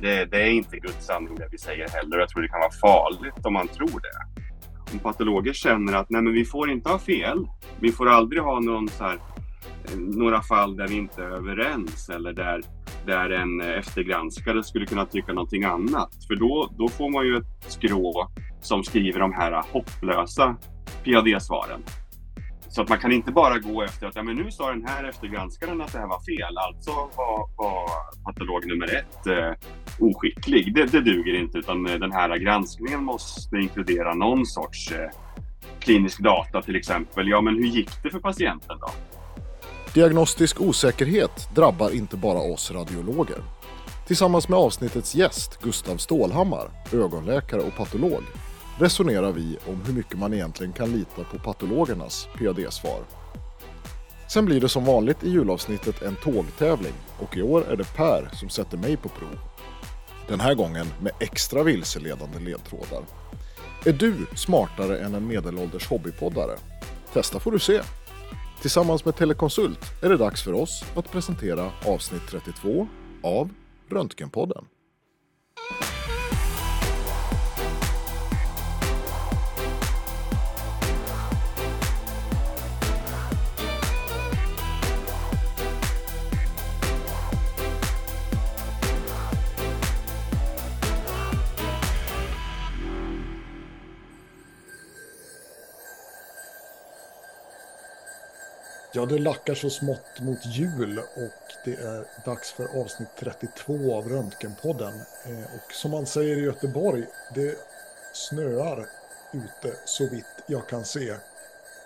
Det, det, är inte Guds sanning det vi säger heller. Jag tror det kan vara farligt om man tror det. Om patologer känner att nej men vi får inte ha fel. Vi får aldrig ha någon så här, eh, några fall där vi inte är överens eller där, där en eftergranskare skulle kunna tycka någonting annat. För då, då får man ju ett skrå som skriver de här hopplösa PAD-svaren. Så att man kan inte bara gå efter att ja, men nu sa den här eftergranskaren att det här var fel, alltså var, var patolog nummer ett eh, oskicklig. Det, det duger inte, utan eh, den här granskningen måste inkludera någon sorts eh, klinisk data till exempel. Ja, men hur gick det för patienten då? Diagnostisk osäkerhet drabbar inte bara oss radiologer. Tillsammans med avsnittets gäst Gustav Stålhammar, ögonläkare och patolog, resonerar vi om hur mycket man egentligen kan lita på patologernas PAD-svar. Sen blir det som vanligt i julavsnittet en tågtävling och i år är det Per som sätter mig på prov. Den här gången med extra vilseledande ledtrådar. Är du smartare än en medelålders hobbypoddare? Testa får du se. Tillsammans med Telekonsult är det dags för oss att presentera avsnitt 32 av Röntgenpodden. Ja, det lackar så smått mot jul och det är dags för avsnitt 32 av Röntgenpodden. Eh, och som man säger i Göteborg, det snöar ute så vitt jag kan se.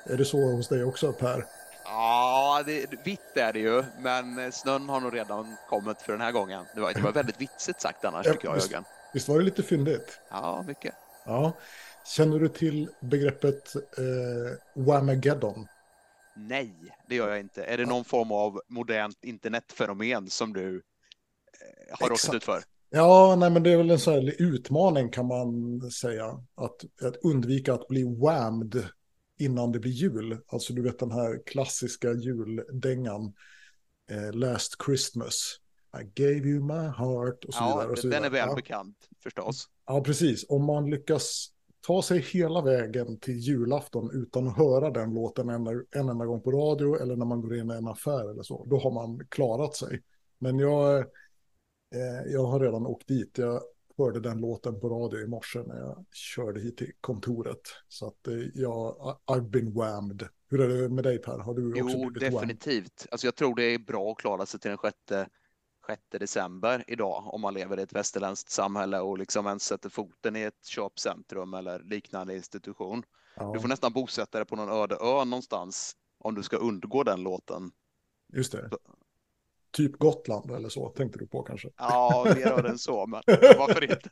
Är det så hos dig också Per? Ja, det, vitt är det ju, men snön har nog redan kommit för den här gången. Det var, det var väldigt vitsigt sagt annars tycker jag, Jörgen. Visst var det lite fyndigt? Ja, mycket. Ja. Känner du till begreppet eh, Whamageddon? Nej, det gör jag inte. Är det någon form av modernt internetfenomen som du eh, har råkat ut för? Ja, nej, men det är väl en sån här utmaning kan man säga. Att, att undvika att bli whammed innan det blir jul. Alltså du vet den här klassiska juldängan. Eh, Last Christmas. I gave you my heart och så ja, vidare. Och så den vidare. är väl bekant förstås. Ja, precis. Om man lyckas ta sig hela vägen till julafton utan att höra den låten en, en enda gång på radio eller när man går in i en affär eller så, då har man klarat sig. Men jag, eh, jag har redan åkt dit. Jag hörde den låten på radio i morse när jag körde hit till kontoret. Så att eh, jag, I've been whammed. Hur är det med dig Per? Har du också jo, blivit definitivt. Alltså jag tror det är bra att klara sig till den sjätte 6 december idag om man lever i ett västerländskt samhälle och liksom ens sätter foten i ett köpcentrum eller liknande institution. Ja. Du får nästan bosätta dig på någon öde ö någonstans om du ska undgå den låten. Just det. Typ Gotland eller så tänkte du på kanske? Ja, mer än så, men varför inte?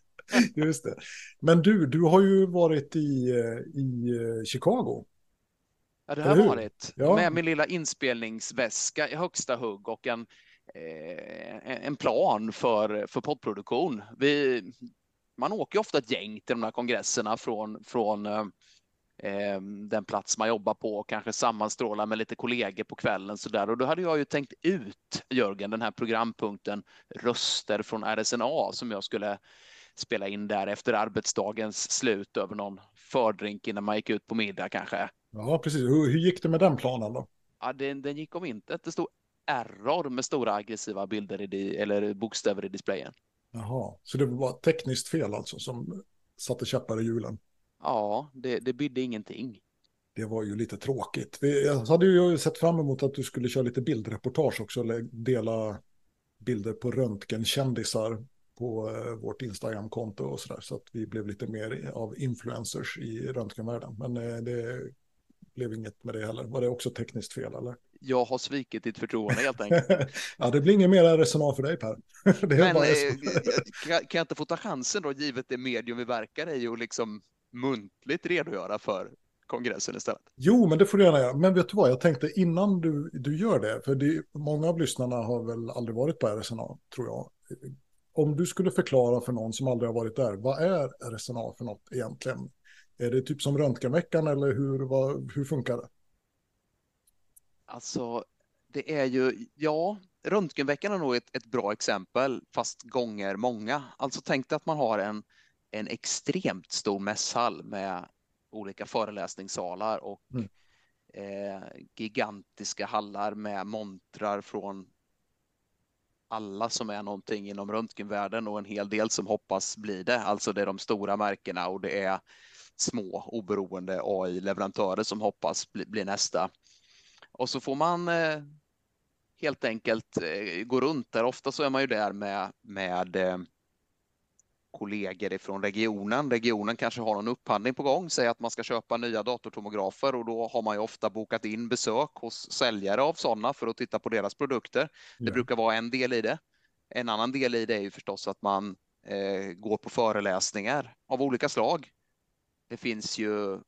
Just det. Men du, du har ju varit i, i Chicago. Ja, det har varit. Ja. Med min lilla inspelningsväska i högsta hugg och en Eh, en plan för, för poddproduktion. Vi, man åker ofta ett gäng till de här kongresserna från, från eh, den plats man jobbar på, kanske sammanstrålar med lite kollegor på kvällen så där. Och då hade jag ju tänkt ut, Jörgen, den här programpunkten Röster från RSNA som jag skulle spela in där efter arbetsdagens slut över någon fördrink innan man gick ut på middag kanske. Ja, precis. Hur, hur gick det med den planen då? Ja, den, den gick om inte. Det stod error med stora aggressiva bilder i, eller bokstäver i displayen. Jaha, så det var tekniskt fel alltså som satte käppar i hjulen? Ja, det, det bydde ingenting. Det var ju lite tråkigt. Jag hade ju sett fram emot att du skulle köra lite bildreportage också, eller dela bilder på röntgenkändisar på eh, vårt Instagram-konto och sådär, så att vi blev lite mer av influencers i röntgenvärlden. Men eh, det blev inget med det heller. Var det också tekniskt fel eller? Jag har svikit ditt förtroende helt enkelt. ja, det blir inget mer resonemang för dig Per. Men bara... Eh, kan, jag inte få ta chansen då, givet det medium vi verkar i och liksom muntligt redogöra för kongressen istället? Jo, men det får du gärna göra. Men vet du vad, jag tänkte innan du, du gör det, för det, många av lyssnarna har väl aldrig varit på RSNA, tror jag. Om du skulle förklara för någon som aldrig har varit där, vad är RSNA för något egentligen? Är det typ som röntgenveckan eller hur, vad, hur funkar det? Alltså, Det är ju, ja, röntgenveckan är nog ett, ett bra exempel, fast gånger många. Alltså tänk dig att man har en, en extremt stor mässhall med olika föreläsningssalar och mm. eh, gigantiska hallar med montrar från alla som är någonting inom röntgenvärlden och en hel del som hoppas bli det. Alltså det är de stora märkena och det är små oberoende AI-leverantörer som hoppas bli, bli, nästa. Och så får man eh, helt enkelt eh, gå runt där. Ofta så är man ju där med, med eh, kollegor ifrån regionen. Regionen kanske har någon upphandling på gång, säg att man ska köpa nya datortomografer och då har man ju ofta bokat in besök hos säljare av sådana för att titta på deras produkter. Det ja. brukar vara en del i det. En annan del i det är ju förstås att man eh, går på föreläsningar av olika slag. Det finns ju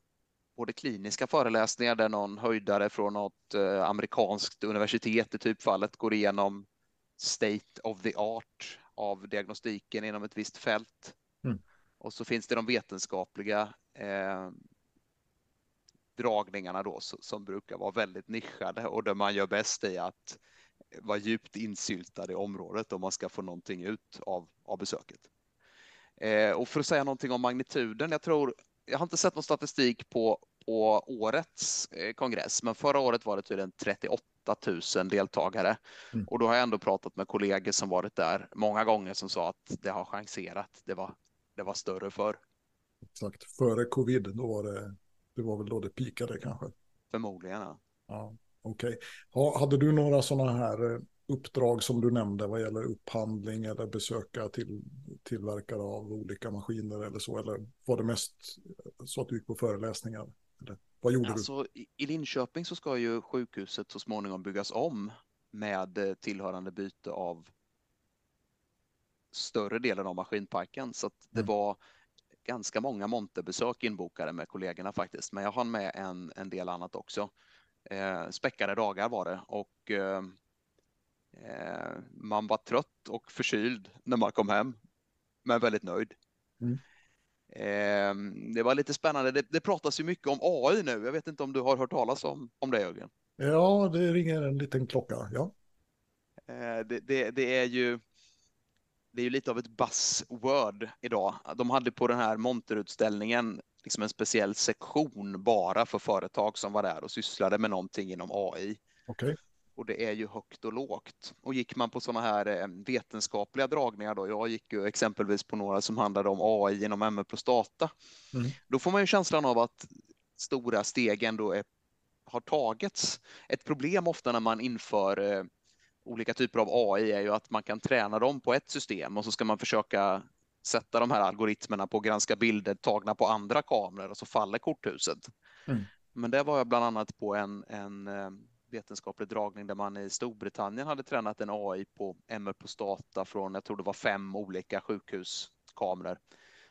både kliniska föreläsningar där någon höjdare från något eh, amerikanskt universitet i typfallet går igenom state of the art av diagnostiken inom ett visst fält. Mm. Och så finns det de vetenskapliga eh, dragningarna då som brukar vara väldigt nischade och där man gör bäst i att vara djupt insyltad i området om man ska få någonting ut av, av besöket. Eh, och för att säga någonting om magnituden, jag tror, jag har inte sett någon statistik på, på årets eh, kongress, men förra året var det tydligen 38 000 deltagare. Mm. Och då har jag ändå pratat med kollegor som varit där många gånger som sa att det har chanserat. Det var, det var större för. Exakt, före covid, då var det, det var väl då det pikade kanske. Förmodligen, ja. ja Okej. Okay. Hade du några sådana här eh, uppdrag som du nämnde vad gäller upphandling eller besöka till tillverkare av olika maskiner eller så? Eller var det mest så att du gick på föreläsningar? Eller vad gjorde alltså, du? I Linköping så ska ju sjukhuset så småningom byggas om med eh, tillhörande byte av större delen av maskinparken. Så det mm. var ganska många monterbesök inbokade med kollegorna faktiskt. Men jag hann med en, en del annat också. Eh, späckade dagar var det och eh, eh, man var trött och förkyld när man kom hem, men väldigt nöjd. Mm. Eh, det var lite spännande. Det, det pratas ju mycket om AI nu. Jag vet inte om du har hört talas om, om det, Jörgen? Ja, det ringer en liten klocka. Ja. Eh, det, det, det, är ju det är ju lite av ett buzzword idag. De hade på den här monterutställningen liksom en speciell sektion bara för företag som var där och sysslade med någonting inom AI. Okay. Och det är ju högt och lågt. Och gick man på sådana här eh, vetenskapliga dragningar då, jag gick ju exempelvis på några som handlade om AI inom ML prostata, mm. då får man ju känslan av att stora steg ändå är, har tagits. Ett problem ofta när man inför eh, olika typer av AI är ju att man kan träna dem på ett system och så ska man försöka sätta de här algoritmerna på att granska bilder tagna på andra kameror och så faller korthuset. Mm. Men det var jag bland annat på en, en eh, vetenskaplig dragning där man i Storbritannien hade tränat en AI på MR prostata från, jag tror det var fem olika sjukhuskameror.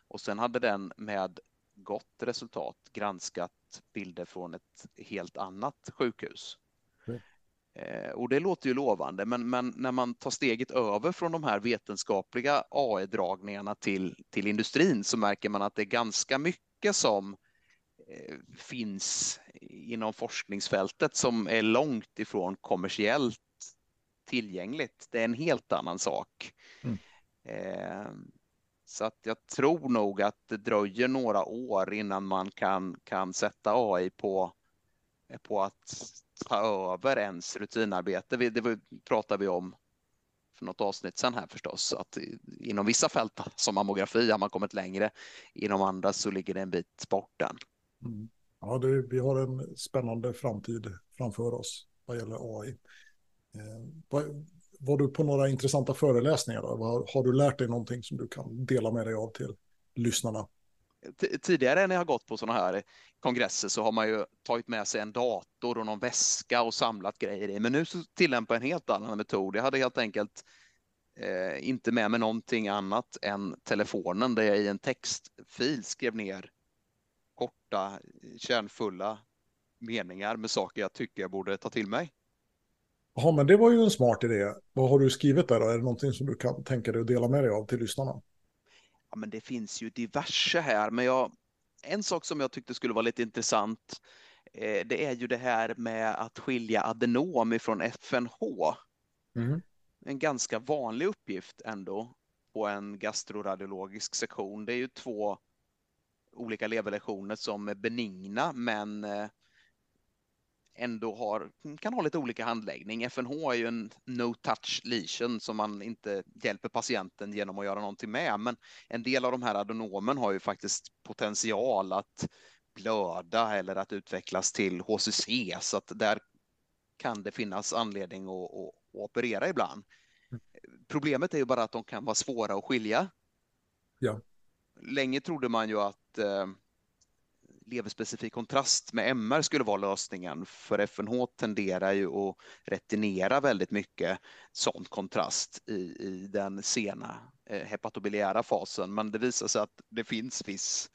Och sen hade den med gott resultat granskat bilder från ett helt annat sjukhus. Eh, och det låter ju lovande, men, men, när man tar steget över från de här vetenskapliga AI-dragningarna till, till industrin så märker man att det är ganska mycket som finns inom forskningsfältet som är långt ifrån kommersiellt tillgängligt. Det är en helt annan sak. Mm. Eh, så att jag tror nog att det dröjer några år innan man kan, kan sätta AI på, på att ta över ens rutinarbete. Det pratar vi om för något avsnitt sen här förstås. Att inom vissa fält som mammografi har man kommit längre. Inom andra så ligger det en bit bort än. Mm. Ja, det, vi har en spännande framtid framför oss vad gäller AI. Eh, var, var, du på några intressanta föreläsningar? Har, har du lärt dig någonting som du kan dela med dig av till lyssnarna? tidigare när jag har gått på sådana här kongresser så har man ju tagit med sig en dator och någon väska och samlat grejer i. Men nu så tillämpar jag en helt annan metod. Jag hade helt enkelt eh, inte med mig någonting annat än telefonen där jag i en textfil skrev ner korta, kärnfulla meningar med saker jag tycker jag borde ta till mig. Ja, men det var ju en smart idé. Vad har du skrivit där då? Är det någonting som du kan tänka dig att dela med dig av till lyssnarna? Ja, men det finns ju diverse här, men jag, en sak som jag tyckte skulle vara lite intressant eh, det är ju det här med att skilja adenom ifrån FNH. Mm. En ganska vanlig uppgift ändå på en gastroradiologisk sektion. Det är ju två olika leverlektioner som är benigna men eh, ändå har, kan ha lite olika handläggning. FNH är ju en no-touch lesion som man inte hjälper patienten genom att göra någonting med. Men en del av de här adenomen har ju faktiskt potential att blöda eller att utvecklas till HCC så att där kan det finnas anledning att, att, att operera ibland. Problemet är ju bara att de kan vara svåra att skilja. Ja. Länge trodde man ju att eh, leverspecifik kontrast med MR skulle vara lösningen. För FNH tenderar ju att retinera väldigt mycket sån kontrast i, i den sena eh, hepatobiliära fasen. Men det visar sig att det finns viss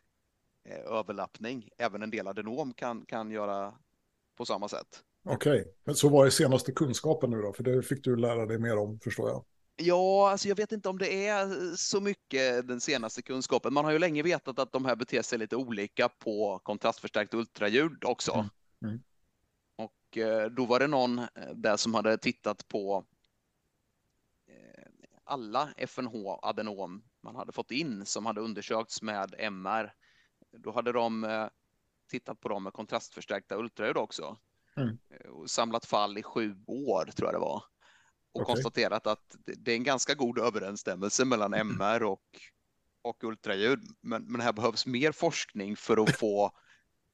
eh, överlappning. Även en del adenom kan, kan göra på samma sätt. Okej, okay. men så vad är senaste kunskapen nu då? För det fick du lära dig mer om förstår jag. Ja, alltså jag vet inte om det är så mycket den senaste kunskapen. Man har ju länge vetat att de här beter sig lite olika på kontrastförstärkt ultraljud också. Mm. Mm. Och eh, då var det någon eh, där som hade tittat på eh, alla FNH-adenom man hade fått in som hade undersökts med MR. Då hade de tittat på dem med kontrastförstärkta ultraljud också. Mm. Och samlat fall i sju år tror jag det var och okay. konstaterat att det är en ganska god överensstämmelse mellan MR och, och ultraljud. Men, men här behövs mer forskning för att få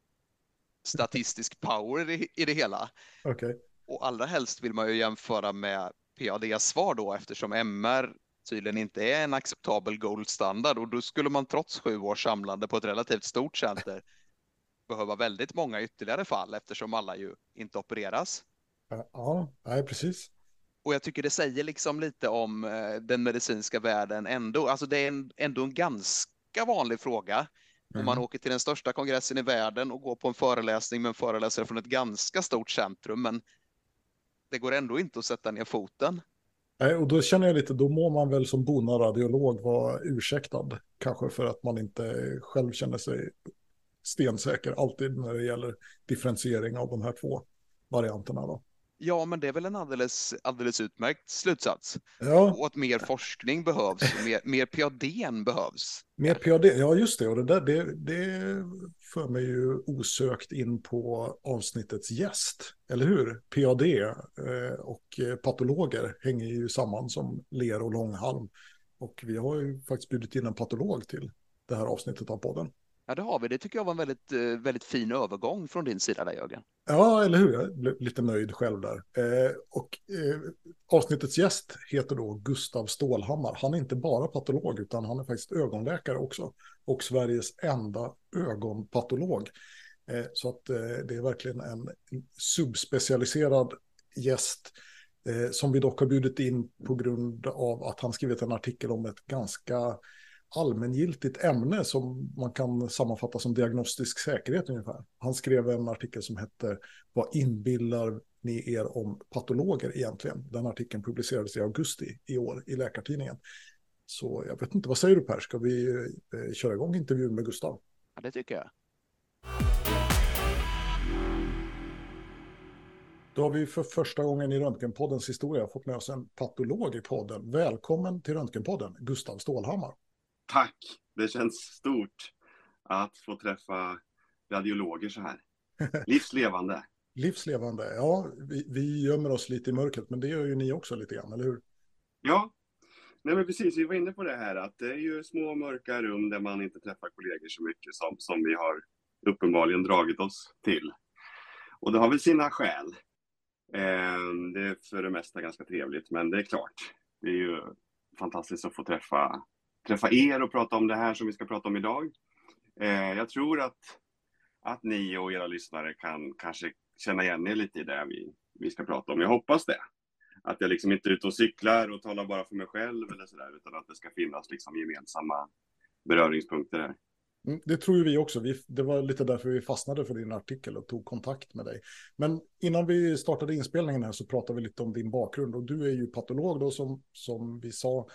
statistisk power i, i det hela. Okay. Och allra helst vill man ju jämföra med PAD-svar då eftersom MR tydligen inte är en acceptabel goldstandard och då skulle man trots sju års samlande på ett relativt stort center behöva väldigt många ytterligare fall eftersom alla ju inte opereras. Ja, nej, precis. Och jag tycker det säger liksom lite om eh, den medicinska världen ändå. Alltså det är en, ändå en ganska vanlig fråga. Mm. Om man åker till den största kongressen i världen och går på en föreläsning med en föreläsare från ett ganska stort centrum. Men det går ändå inte att sätta ner foten. Nej, och då känner jag lite, då må man väl som bona radiolog vara ursäktad. Kanske för att man inte själv känner sig stensäker alltid när det gäller differentiering av de här två varianterna. Då. Ja, men det är väl en alldeles, alldeles utmärkt slutsats. Ja. Och att mer forskning behövs, mer, mer PAD behövs. Mer PAD, ja just det. Och det, där, det, det för mig ju osökt in på avsnittets gäst, eller hur? PAD eh, och patologer hänger ju samman som ler och långhalm. Och vi har ju faktiskt bjudit in en patolog till det här avsnittet av podden. Ja, det har vi. Det tycker jag var en väldigt, eh, väldigt fin övergång från din sida där, Jörgen. Ja, eller hur? Jag blev lite nöjd själv där. Eh, och eh, avsnittets gäst heter då Gustav Stålhammar. Han är inte bara patolog, utan han är faktiskt ögonläkare också. Och Sveriges enda ögonpatolog. Eh, så att eh, det är verkligen en subspecialiserad gäst eh, som vi dock har bjudit in på grund av att han skrivit en artikel om ett ganska allmängiltigt ämne som man kan sammanfatta som diagnostisk säkerhet ungefär. Han skrev en artikel som hette Vad inbillar ni er om patologer egentligen? Den artikeln publicerades i augusti i år i Läkartidningen. Så jag vet inte, vad säger du Per? Ska vi eh, köra igång intervjun med Gustav? Ja, det tycker jag. Då har vi för första gången i Röntgenpoddens historia fått med oss en patolog i podden. Välkommen till Röntgenpodden, Gustav Stålhammar. Tack! Det känns stort att få träffa radiologer så här. Livslevande. Livslevande, ja. Vi, vi gömmer oss lite i mörkret, men det gör ju ni också lite grann, eller hur? Ja, Nej, men precis. Vi var inne på det här att det är ju små mörka rum där man inte träffar kollegor så mycket som, som vi har uppenbarligen dragit oss till. Och det har väl sina skäl. Eh, det är för det mesta ganska trevligt, men det är klart. Det är ju fantastiskt att få träffa träffa er och prata om det här som vi ska prata om idag. Eh, jag tror att, att ni och era lyssnare kan kanske känna igen er lite i det vi, vi ska prata om. Jag hoppas det. Att jag liksom inte är ute och cyklar och talar bara för mig själv eller sådär, utan att det ska finnas liksom gemensamma beröringspunkter här. Mm, det tror ju vi också. Vi, det var lite därför vi fastnade för din artikel och tog kontakt med dig. Men innan vi startade inspelningen här så pratade vi lite om din bakgrund. Och du är ju patolog då som, som vi sa.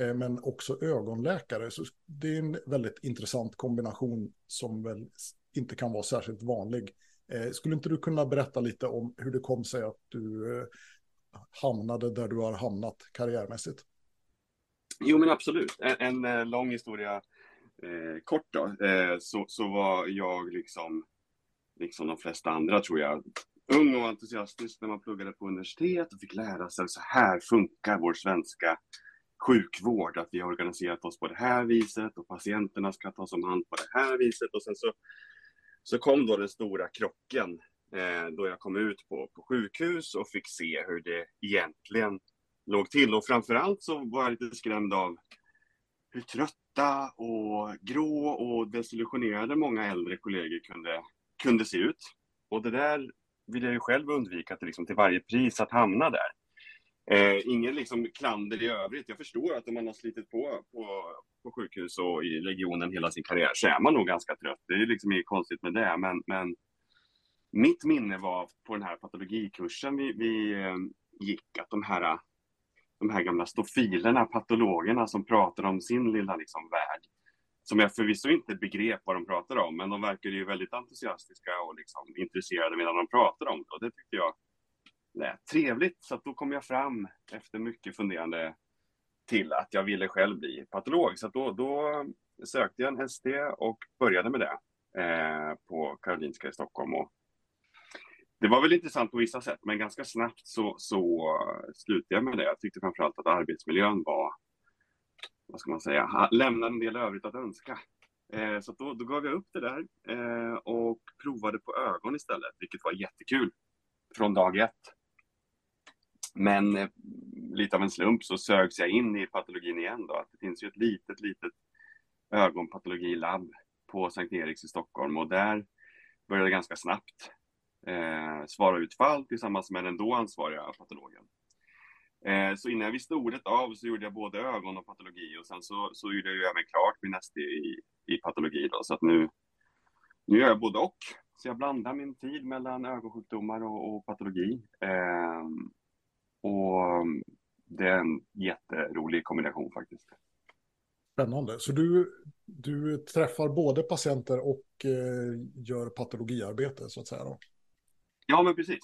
Eh, men också ögonläkare. Så det är en väldigt intressant kombination som väl inte kan vara särskilt vanlig eh, skulle inte du kunna berätta lite om hur det kom sig att du eh, hamnade där du har hamnat karriärmässigt? Jo, men absolut. En, en lång historia eh, kort då, eh, så, så var jag liksom, liksom de flesta andra tror jag, ung och entusiastisk när man pluggade på universitet och fick lära sig så här funkar vår svenska sjukvård, att vi har organiserat oss på det här viset och patienterna ska tas om hand på det här viset. Och sen så, så kom då den stora krocken eh, då jag kom ut på, på sjukhus och fick se hur det egentligen låg till. Och framförallt så var jag lite skrämd av hur trötta och grå och desillusionerade många äldre kollegor kunde, kunde se ut. Och det där vill jag ju själv undvika till, liksom, till varje pris att hamna där. Eh, ingen liksom klander i övrigt. Jag förstår att om man har slitit på, på på sjukhus och i regionen hela sin karriär så är man nog ganska trött. Det är liksom inget konstigt med det. Men, men mitt minne var på den här patologikursen vi, vi eh, gick att de här, de här gamla stofilerna, patologerna som pratar om sin lilla liksom värld, som jag förvisso inte begrep vad de pratade om, men de verkade ju väldigt entusiastiska och liksom intresserade medan de pratade om det. Och det tyckte jag lät trevligt. Så då kom jag fram efter mycket funderande till att jag ville själv bli patolog. Så då, då sökte jag en ST och började med det eh, på Karolinska i Stockholm. Och det var väl intressant på vissa sätt, men ganska snabbt så, så slutade jag med det. Jag tyckte framförallt att arbetsmiljön var, vad ska man säga, lämnade en del övrigt att önska. Eh, så då, då gav jag upp det där eh, och provade på ögon istället, vilket var jättekul från dag ett. Men eh, lite av en slump så sögs jag in i patologin igen då. Att det finns ju ett litet, litet ögonpatologilabb på Sankt Eriks i Stockholm och där började jag ganska snabbt eh, svara ut fall tillsammans med den då ansvariga patologen. Eh, så innan jag visste ordet av så gjorde jag både ögon och patologi och sen så, så gjorde jag ju även klart min ST i, i patologi då, så att nu, nu gör jag både och. Så jag blandar min tid mellan ögonsjukdomar och, och patologi. Eh, och det är en jätterolig kombination faktiskt. Spännande. Så du, du träffar både patienter och eh, gör patologiarbete så att säga? Då? Ja, men precis.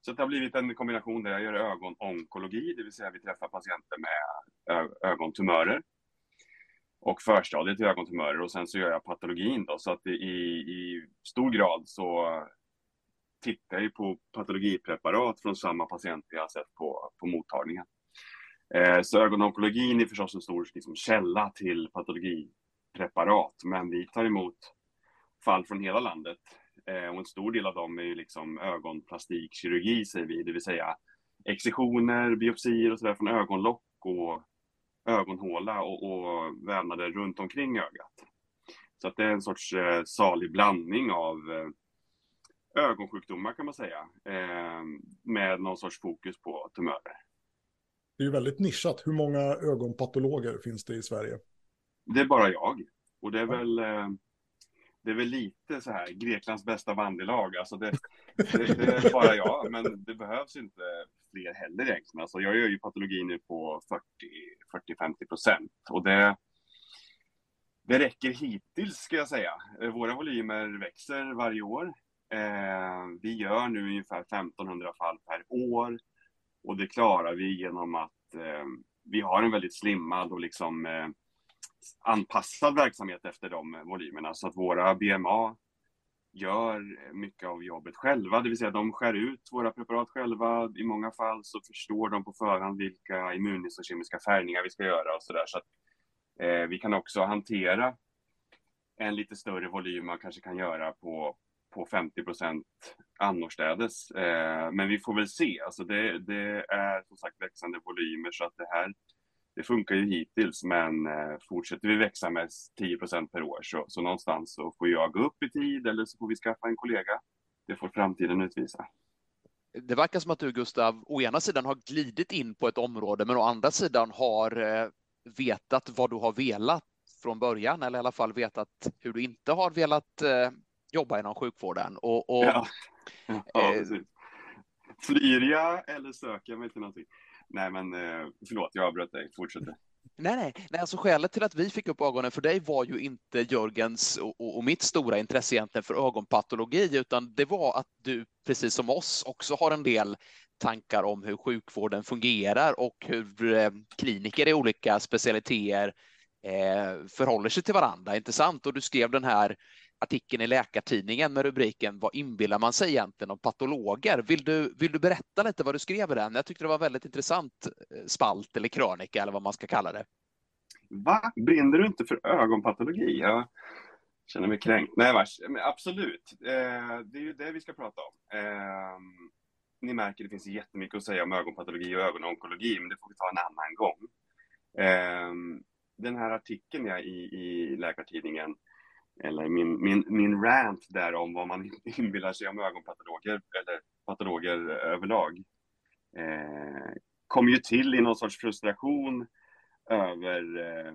Så det har blivit en kombination där jag gör ögononkologi, det vill säga vi träffar patienter med ögontumörer och förstadiet till ögontumörer och sen så gör jag patologin då, så att i, i stor grad så tittar jag på patologipreparat från samma patient jag har sett på, på mottagningen. Eh, så ögononkologin är förstås en stor liksom, källa till patologipreparat, men vi tar emot fall från hela landet. Eh, och en stor del av dem är ju liksom ögonplastikkirurgi, säger vi, det vill säga excisioner, biopsier och sådär från ögonlock och ögonhåla och, och vävnader runt omkring ögat. Så att det är en sorts eh, salig blandning av eh, ögonsjukdomar kan man säga, eh, med någon sorts fokus på tumörer. Det är ju väldigt nischat. Hur många ögonpatologer finns det i Sverige? Det är bara jag. Och det är väl, eh, det är väl lite så här, Greklands bästa bandylag. Alltså det, det, det, är bara jag, men det behövs inte fler heller egentligen. Alltså jag gör ju patologi nu på 40-50 procent. Och det, det räcker hittills, ska jag säga. Våra volymer växer varje år. Eh, vi gör nu ungefär 1500 fall per år och det klarar vi genom att eh, vi har en väldigt slimmad och liksom eh, anpassad verksamhet efter de volymerna så att våra BMA gör mycket av jobbet själva, det vill säga de skär ut våra preparat själva. I många fall så förstår de på förhand vilka immunhistokemiska färgningar vi ska göra och så där. Så att eh, vi kan också hantera en lite större volym man kanske kan göra på, på 50 procent annorstädes. Eh, men vi får väl se. Alltså det, det, är som sagt växande volymer så att det här det funkar ju hittills, men eh, fortsätter vi växa med 10 procent per år så, så någonstans så får jag gå upp i tid eller så får vi skaffa en kollega. Det får framtiden utvisa. Det verkar som att du, Gustav, å ena sidan har glidit in på ett område, men å andra sidan har eh, vetat vad du har velat från början, eller i alla fall vetat hur du inte har velat eh, jobba inom sjukvården. Och, och ja. Ja, eh, Flyr jag eller söker jag mig till någonting? Nej, men eh, förlåt, jag avbröt dig. Fortsätt. Nej, nej, nej, alltså skälet till att vi fick upp ögonen för dig var ju inte Jörgens och, och, mitt stora intresse egentligen för ögonpatologi, utan det var att du, precis som oss, också har en del tankar om hur sjukvården fungerar och hur eh, kliniker i olika specialiteter eh, förhåller sig till varandra, inte sant? Och du skrev den här artikeln i Läkartidningen med rubriken Vad inbillar man sig egentligen om patologer? Vill du, vill du berätta lite vad du skrev i den? Jag tyckte det var väldigt intressant eh, spalt eller krönika eller vad man ska kalla det. Va? Brinner du inte för ögonpatologi? Jag känner mig kränkt. Nej, vars. absolut. Eh, det är ju det vi ska prata om. Ehm, ni märker, det finns jättemycket att säga om ögonpatologi och ögononkologi, men det får vi ta en annan gång. Ehm, den här artikeln jag i, i Läkartidningen eller min, min, min rant där om vad man inbillar sig om ögonpatologer eller patologer överlag eh, kom ju till i någon sorts frustration över eh,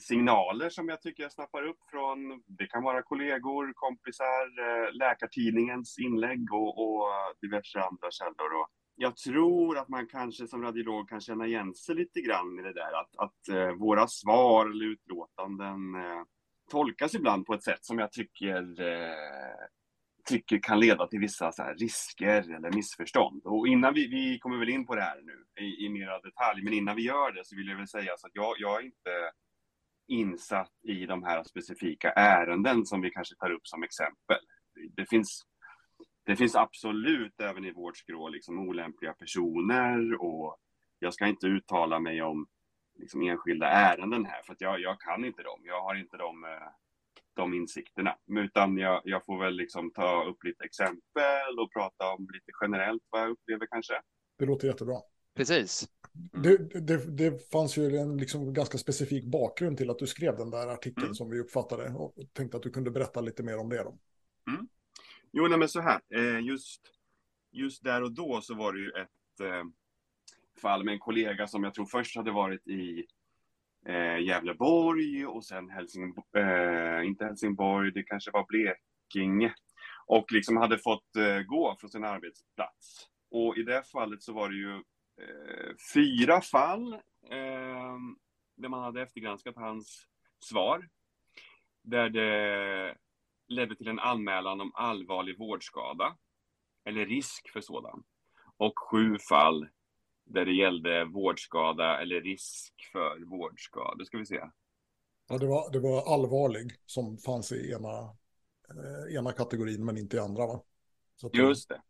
signaler som jag tycker jag snappar upp från, det kan vara kollegor, kompisar, eh, Läkartidningens inlägg och, och diverse andra källor. Och jag tror att man kanske som radiolog kan känna igen sig lite grann i det där att, att eh, våra svar eller utlåtanden eh, tolkas ibland på ett sätt som jag tycker, eh, tycker kan leda till vissa så risker eller missförstånd. Och innan vi, vi kommer väl in på det här nu i, i mera detalj, men innan vi gör det så vill jag väl säga så att jag, jag är inte insatt i de här specifika ärenden som vi kanske tar upp som exempel. Det finns, det finns absolut även i vårt skrå liksom olämpliga personer och jag ska inte uttala mig om liksom enskilda ärenden här, för att jag, jag kan inte dem. Jag har inte de, eh, de insikterna, utan jag, jag får väl liksom ta upp lite exempel och prata om lite generellt vad jag upplever kanske. Det låter jättebra. Precis. Det, det, det fanns ju en liksom ganska specifik bakgrund till att du skrev den där artikeln mm. som vi uppfattade och tänkte att du kunde berätta lite mer om det. Då. Mm. Jo, nej, men så här, eh, just, just där och då så var det ju ett eh, fall med en kollega som jag tror först hade varit i eh, Gävleborg och sen Helsingborg, eh, inte Helsingborg, det kanske var Blekinge. Och liksom hade fått eh, gå från sin arbetsplats. Och i det fallet så var det ju eh, fyra fall eh, där man hade eftergranskat hans svar. Där det ledde till en anmälan om allvarlig vårdskada eller risk för sådan. Och sju fall där det gällde vårdskada eller risk för vårdskada. Ska vi se. Ja, det var, det var allvarlig som fanns i ena, eh, ena kategorin men inte i andra va? Just det.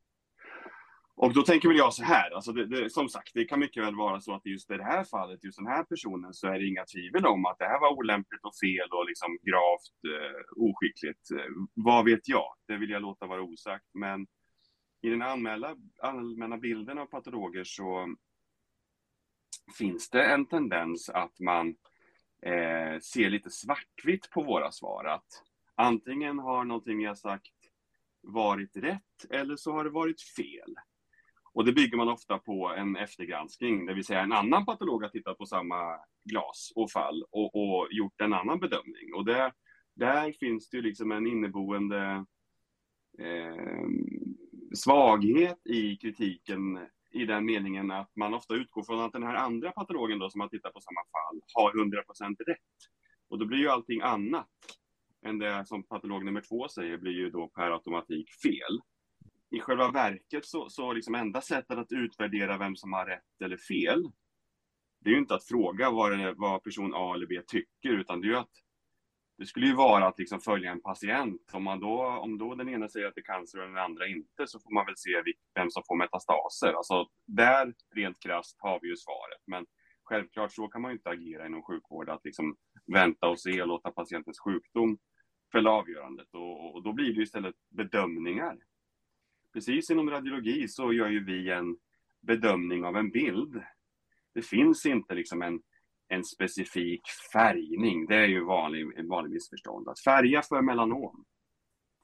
Och då tänker väl jag så här, alltså det, det, som sagt, det kan mycket väl vara så att just i det här fallet, just den här personen, så är det inga tvivel om att det här var olämpligt och fel och liksom gravt eh, oskickligt. Eh, vad vet jag? Det vill jag låta vara osagt, men i den allmänna, allmänna bilden av patologer så finns det en tendens att man eh, ser lite svartvitt på våra svar. Att antingen har någonting jag sagt varit rätt eller så har det varit fel. Och det bygger man ofta på en eftergranskning, det vill säga en annan patolog har tittat på samma glas och fall och, och gjort en annan bedömning. Och det, där finns det ju liksom en inneboende eh, svaghet i kritiken i den meningen att man ofta utgår från att den här andra patologen då som har tittat på samma fall har 100% rätt. Och då blir ju allting annat än det som patolog nummer två säger blir ju då per automatik fel. I själva verket så, så liksom enda sättet att utvärdera vem som har rätt eller fel, det är ju inte att fråga vad, det, vad person A eller B tycker, utan det är ju att det skulle ju vara att liksom följa en patient. Om, man då, om då den ena säger att det är cancer och den andra inte, så får man väl se vem som får metastaser. Alltså, där, rent krasst, har vi ju svaret. Men självklart så kan man ju inte agera inom sjukvård, att liksom vänta och se och låta patientens sjukdom fälla avgörandet. Och, och då blir det istället bedömningar. Precis inom radiologi så gör ju vi en bedömning av en bild. Det finns inte liksom en en specifik färgning. Det är ju vanlig, en vanlig missförstånd. Att färga för melanom,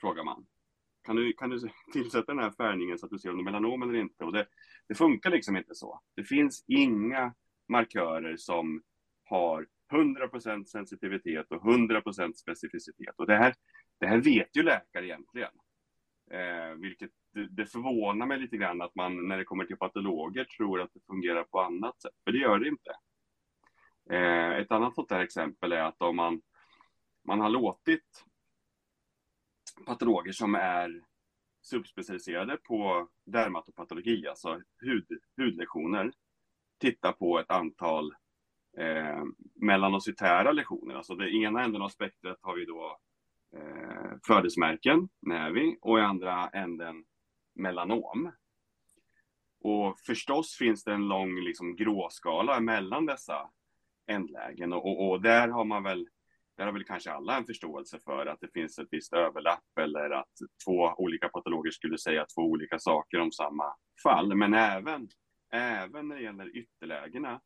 frågar man. Kan du, kan du tillsätta den här färgningen så att du ser om det är melanom eller inte? Och det, det funkar liksom inte så. Det finns inga markörer som har 100% sensitivitet och 100% specificitet. Och det här, det här vet ju läkare egentligen. Eh, vilket det, det förvånar mig lite grann att man när det kommer till patologer tror att det fungerar på annat sätt. För det gör det inte. Eh, ett annat sånt där exempel är att om man, man har låtit patologer som är subspecialiserade på dermatopatologi, alltså hud, hudlektioner, titta på ett antal eh, melanocytära lektioner. Alltså det ena änden av spektret har vi då eh, födelsemärken, nävi, och i andra änden melanom. Och förstås finns det en lång liksom, gråskala mellan dessa ändlägen och, och, och, där har man väl där har väl kanske alla en förståelse för att det finns ett visst överlapp eller att två olika patologer skulle säga två olika saker om samma fall. Men även, även när det gäller ytterlägena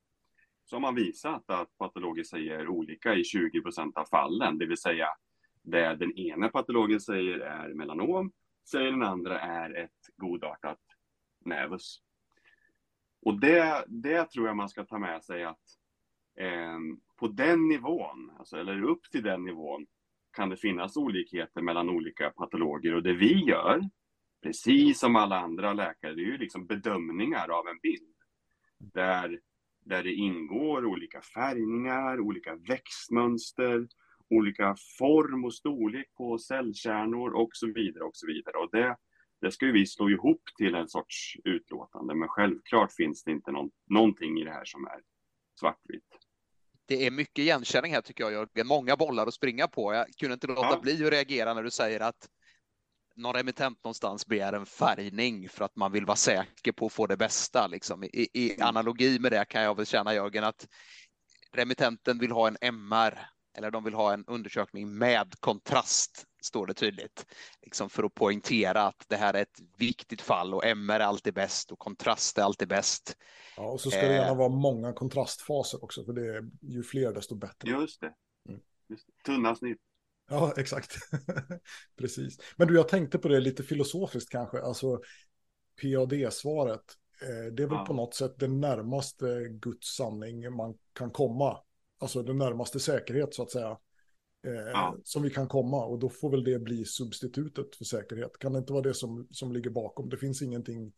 så har man visat att patologer säger olika i 20 procent av fallen, det vill säga det den ena patologen säger är melanom, säger den andra är ett godartat nävus. Och det, det tror jag man ska ta med sig att eh, på den nivån, alltså, eller upp till den nivån, kan det finnas olikheter mellan olika patologer. Och det vi gör, precis som alla andra läkare, det är ju liksom bedömningar av en bild. Där, där det ingår olika färgningar, olika växtmönster, olika form och storlek på cellkärnor och så vidare. och så vidare. Och det, det ska ju vi slå ihop till en sorts utlåtande, men självklart finns det inte någon, någonting i det här som är svartvitt det är mycket igenkänning här tycker jag Jörgen. Många bollar att springa på. Jag kunde inte låta ja. bli att reagera när du säger att någon remittent någonstans begär en färgning för att man vill vara säker på att få det bästa. Liksom. I, I, mm. analogi med det kan jag väl känna Jörgen att remittenten vill ha en MR eller de vill ha en undersökning med kontrast, står det tydligt, liksom för att poängtera att det här är ett viktigt fall och MR är alltid bäst och kontrast är alltid bäst. Ja, och så ska det gärna eh. vara många kontrastfaser också, för det är ju fler desto bättre. Just det. Mm. Just det. Tunna snitt. Ja, exakt. Precis. Men du, jag tänkte på det lite filosofiskt kanske, alltså PAD-svaret. Eh, det är väl ja. på något sätt det närmaste Guds sanning man kan komma alltså den närmaste säkerhet så att säga. Eh, ja. Som vi kan komma och då får väl det bli substitutet för säkerhet. Kan det inte vara det som, som ligger bakom? Det finns ingenting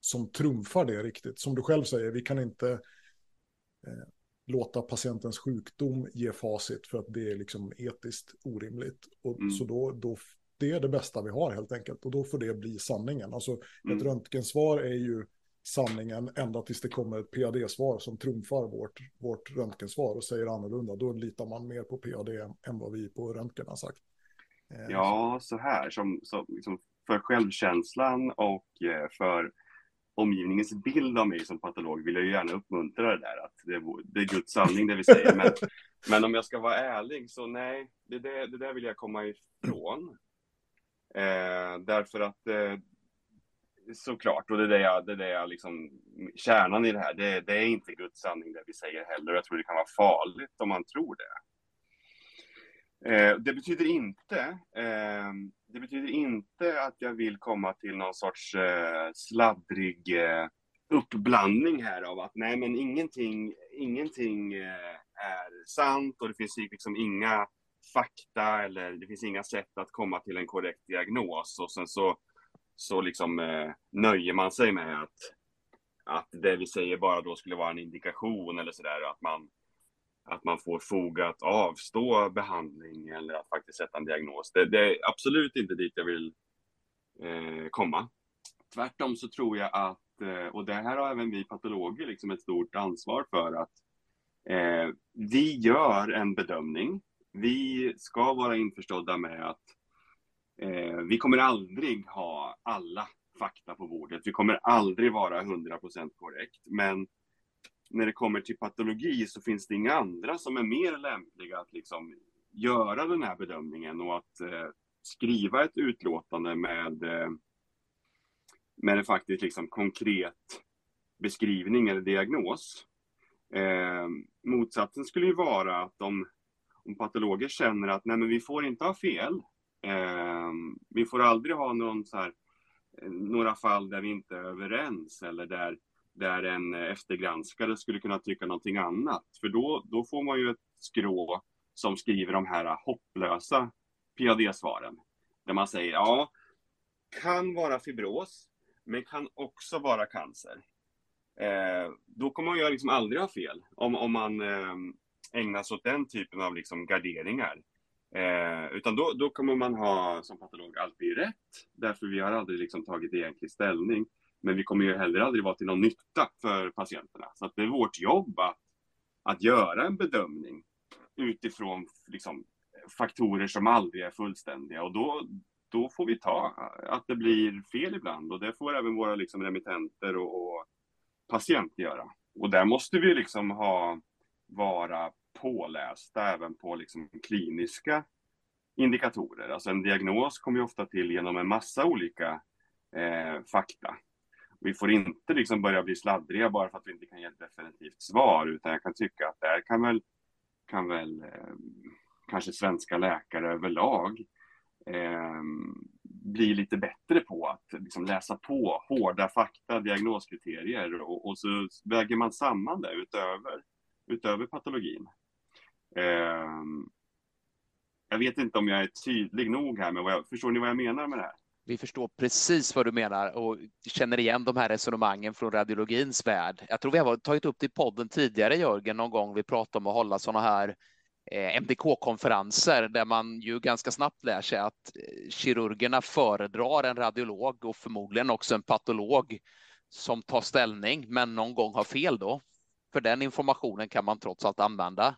som trumfar det riktigt. Som du själv säger, vi kan inte eh, låta patientens sjukdom ge facit för att det är liksom etiskt orimligt. Och, mm. Så då, då, det är det bästa vi har helt enkelt och då får det bli sanningen. Alltså mm. ett röntgensvar är ju sanningen ända tills det kommer ett PAD-svar som trumfar vårt, vårt röntgensvar och säger annorlunda. Då litar man mer på PAD än vad vi på röntgen har sagt. Eh, ja, så här, som, som liksom för självkänslan och eh, för omgivningens bild av mig som patolog vill jag ju gärna uppmuntra det där att det är, det är Guds sanning det vi säger. Men, men om jag ska vara ärlig så nej, det, det, det där vill jag komma ifrån. Eh, därför att eh, såklart, och det är det jag, det är det jag liksom, kärnan i det här, det, det, är inte Guds sanning det vi säger heller. Jag tror det kan vara farligt om man tror det. Eh, det betyder inte, eh, det betyder inte att jag vill komma till någon sorts eh, sladdrig eh, uppblandning här av att nej men ingenting, ingenting eh, är sant och det finns liksom inga fakta eller det finns inga sätt att komma till en korrekt diagnos och sen så så liksom eh, nöjer man sig med att, att det vi säger bara då skulle vara en indikation eller sådär, att man, att man får fog att avstå behandling eller att faktiskt sätta en diagnos. Det, det är absolut inte dit jag vill eh, komma. Tvärtom så tror jag att, eh, och det här har även vi patologer liksom ett stort ansvar för, att eh, vi gör en bedömning. Vi ska vara införstådda med att Eh, vi kommer aldrig ha alla fakta på bordet. Vi kommer aldrig vara 100% korrekt. Men när det kommer till patologi så finns det inga andra som är mer lämpliga att liksom göra den här bedömningen och att eh, skriva ett utlåtande med, eh, med en faktiskt liksom konkret beskrivning eller diagnos. Eh, motsatsen skulle ju vara att om, om patologer känner att nej men vi får inte ha fel, Ehm, vi får aldrig ha någon så här, eh, några fall där vi inte är överens eller där, där en eh, eftergranskare skulle kunna tycka någonting annat. För då, då får man ju ett skrå som skriver de här hopplösa PAD-svaren. Där man säger, ja, kan vara fibros, men kan också vara cancer. Eh, då kommer man ju liksom aldrig ha fel om, om, man, eh, ägnar sig åt den typen av liksom garderingar. Eh, utan då, då kommer man ha som patolog alltid rätt, därför vi har aldrig liksom tagit egentlig ställning. Men vi kommer ju heller aldrig vara till någon nytta för patienterna. Så att det är vårt jobb att, att göra en bedömning utifrån liksom, faktorer som aldrig är fullständiga. Och då, då får vi ta att det blir fel ibland och det får även våra liksom, remittenter och, och patienter göra. Och där måste vi liksom ha, vara pålästa även på liksom kliniska indikatorer. Alltså en diagnos kommer ju ofta till genom en massa olika eh, fakta. Vi får inte liksom börja bli sladdriga bara för att vi inte kan ge ett definitivt svar, utan jag kan tycka att där kan väl, kan väl eh, kanske svenska läkare överlag eh, bli lite bättre på att liksom läsa på hårda fakta, diagnoskriterier och, och så väger man samman det utöver, utöver patologin. Ehm, jag vet inte om jag är tydlig nog här, men jag, förstår ni vad jag menar med det här? Vi förstår precis vad du menar och känner igen de här resonemangen från radiologins värld. Jag tror vi har tagit upp det i podden tidigare, Jörgen, någon gång vi pratade om att hålla sådana här eh, MDK-konferenser där man ju ganska snabbt lär sig att eh, kirurgerna föredrar en radiolog och förmodligen också en patolog som tar ställning, men någon gång har fel då. För den informationen kan man trots allt använda.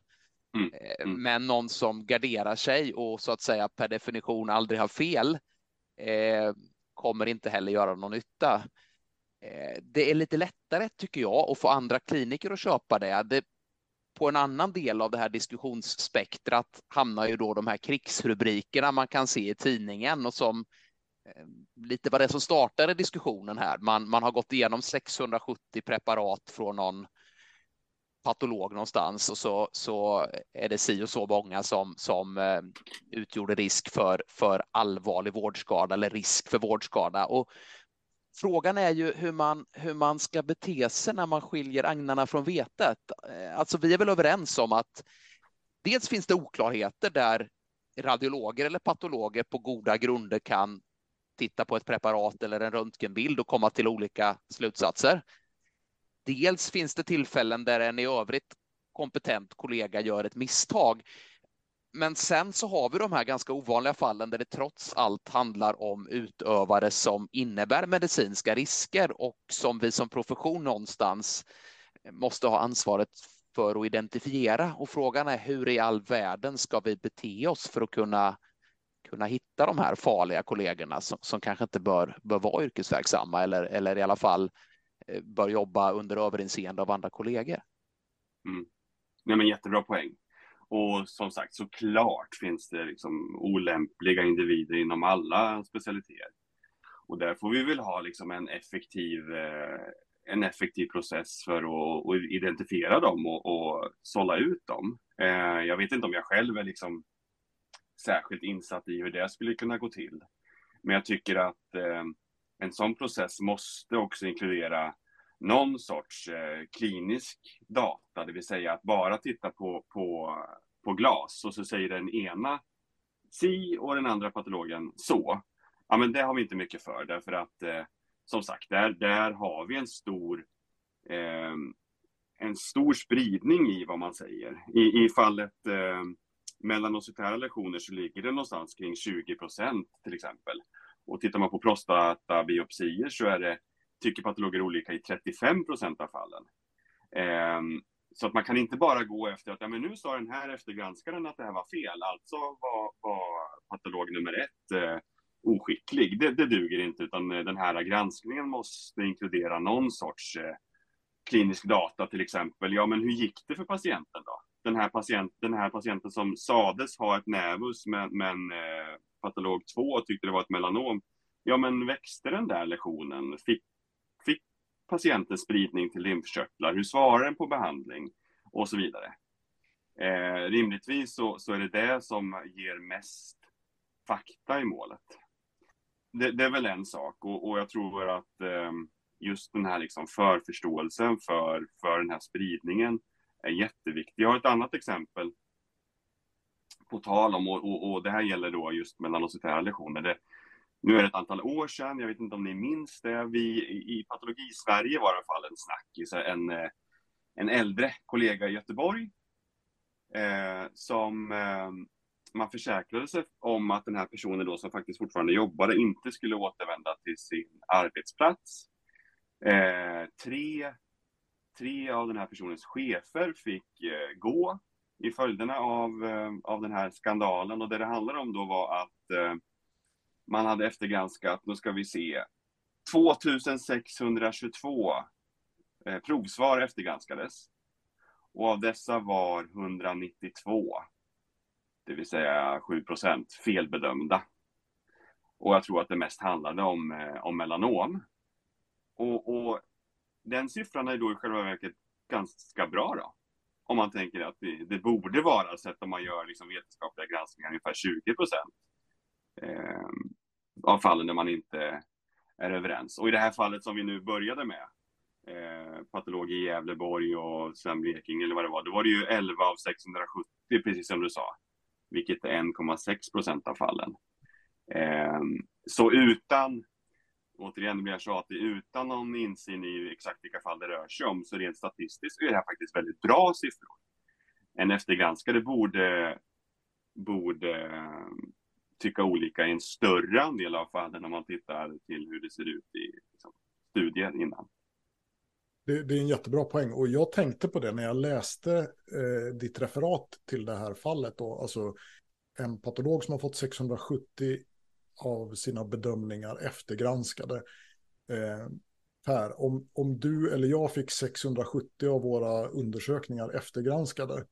Mm. Eh, mm. Men någon som garderar sig och så att säga per definition aldrig har fel eh, kommer inte heller göra någon nytta. Eh, det är lite lättare tycker jag att få andra kliniker att köpa det. det. På en annan del av det här diskussionsspektrat hamnar ju då de här krigsrubrikerna man kan se i tidningen och som eh, lite vad det är som startade diskussionen här. Man, man har gått igenom 670 preparat från någon patolog någonstans och så, så är det si och så många som, som eh, utgjorde risk för, för allvarlig vårdskada eller risk för vårdskada. Och frågan är ju hur man, hur man ska bete sig när man skiljer agnarna från vetet. Eh, alltså vi är väl överens om att dels finns det oklarheter där radiologer eller patologer på goda grunder kan titta på ett preparat eller en röntgenbild och komma till olika slutsatser. Dels finns det tillfällen där en i övrigt kompetent kollega gör ett misstag. Men sen så har vi de här ganska ovanliga fallen där det trots allt handlar om utövare som innebär medicinska risker och som vi som profession någonstans måste ha ansvaret för att identifiera. Och frågan är hur i all världen ska vi bete oss för att kunna, kunna hitta de här farliga kollegorna som, som kanske inte bör, bör vara yrkesverksamma eller, eller i alla fall Eh, Eh, bör jobba under överinseende av andra kollegor. Mm. Nej, men jättebra poäng. Och som sagt, såklart finns det liksom olämpliga individer inom alla specialiteter. Och där får vi väl ha liksom en effektiv, eh, en effektiv process för att, att identifiera dem och, och sålla ut dem. Eh, jag vet inte om jag själv är liksom särskilt insatt i hur det skulle kunna gå till. Men jag tycker att en sån process måste också inkludera någon sorts eh, klinisk data, det vill säga att bara titta på, på, på glas och så säger den ena si och den andra patologen så. Ja, men det har vi inte mycket för därför att eh, som sagt, där, där har vi en stor eh, en stor spridning i vad man säger. I, i fallet eh, mellanocitära lektioner så ligger det någonstans kring 20 procent till exempel. Och tittar man på prostatabiopsier så är det, tycker patologer olika i 35 procent av fallen. Eh, så att man kan inte bara gå efter att ja, men nu sa den här eftergranskaren att det här var fel, alltså var, var patolog nummer ett eh, oskicklig. Det, det duger inte, utan eh, den här granskningen måste inkludera någon sorts eh, klinisk data till exempel. Ja, men hur gick det för patienten då? Den här, patient, den här patienten som sades ha ett nävus, men, men eh, patolog 2 tyckte det var ett melanom. Ja, men växte den där lesionen? Fick, fick patienten spridning till lymfkörtlar? Hur svarar den på behandling? Och så vidare. Eh, rimligtvis så, så är det det som ger mest fakta i målet. Det, det är väl en sak och, och jag tror att eh, just den här liksom förförståelsen för, för den här spridningen är jätteviktig. Jag har ett annat exempel på tal om, och, och, och det här gäller då just melanocytära lektioner. Det, nu är det ett antal år sedan, jag vet inte om ni minns det, vi i Patologi-Sverige var i alla fall en snackis, en, eh, en äldre kollega i Göteborg eh, som eh, man försäkrade sig om att den här personen då som faktiskt fortfarande jobbade inte skulle återvända till sin arbetsplats. Eh, tre, tre av den här personens chefer fick eh, gå i följderna av, eh, av den här skandalen och det det handlar om då var att eh, man hade eftergranskat, nu ska vi se, 2622 eh, provsvar eftergranskades. Och av dessa var 192, det vill säga 7 procent, felbedömda. Och jag tror att det mest handlade om, om melanom. Och, och, den siffran är då i själva verket ganska bra då. Om man tänker att det, det borde vara, sett om man gör liksom vetenskapliga granskningar, ungefär 20 procent eh, av fallen där man inte är överens. Och i det här fallet som vi nu började med, eh, patolog i Gävleborg och sen Blekinge eller vad det var, då var det ju 11 av 670, precis som du sa, vilket är 1,6 procent av fallen. Eh, så utan, återigen blir jag tjatig, utan någon insyn i exakt vilka fall det rör sig om, så rent statistiskt är det här faktiskt väldigt bra siffror. En eftergranskare borde, borde eh, tycka olika i en större andel av fallen om man tittar till hur det ser ut i liksom, studier innan. Det, det, är en jättebra poäng och jag tänkte på det när jag läste eh, ditt referat till det här fallet. Då, alltså en patolog som har fått 670 av sina bedömningar eftergranskade. Eh, per, om, om du eller jag fick 670 av våra undersökningar eftergranskade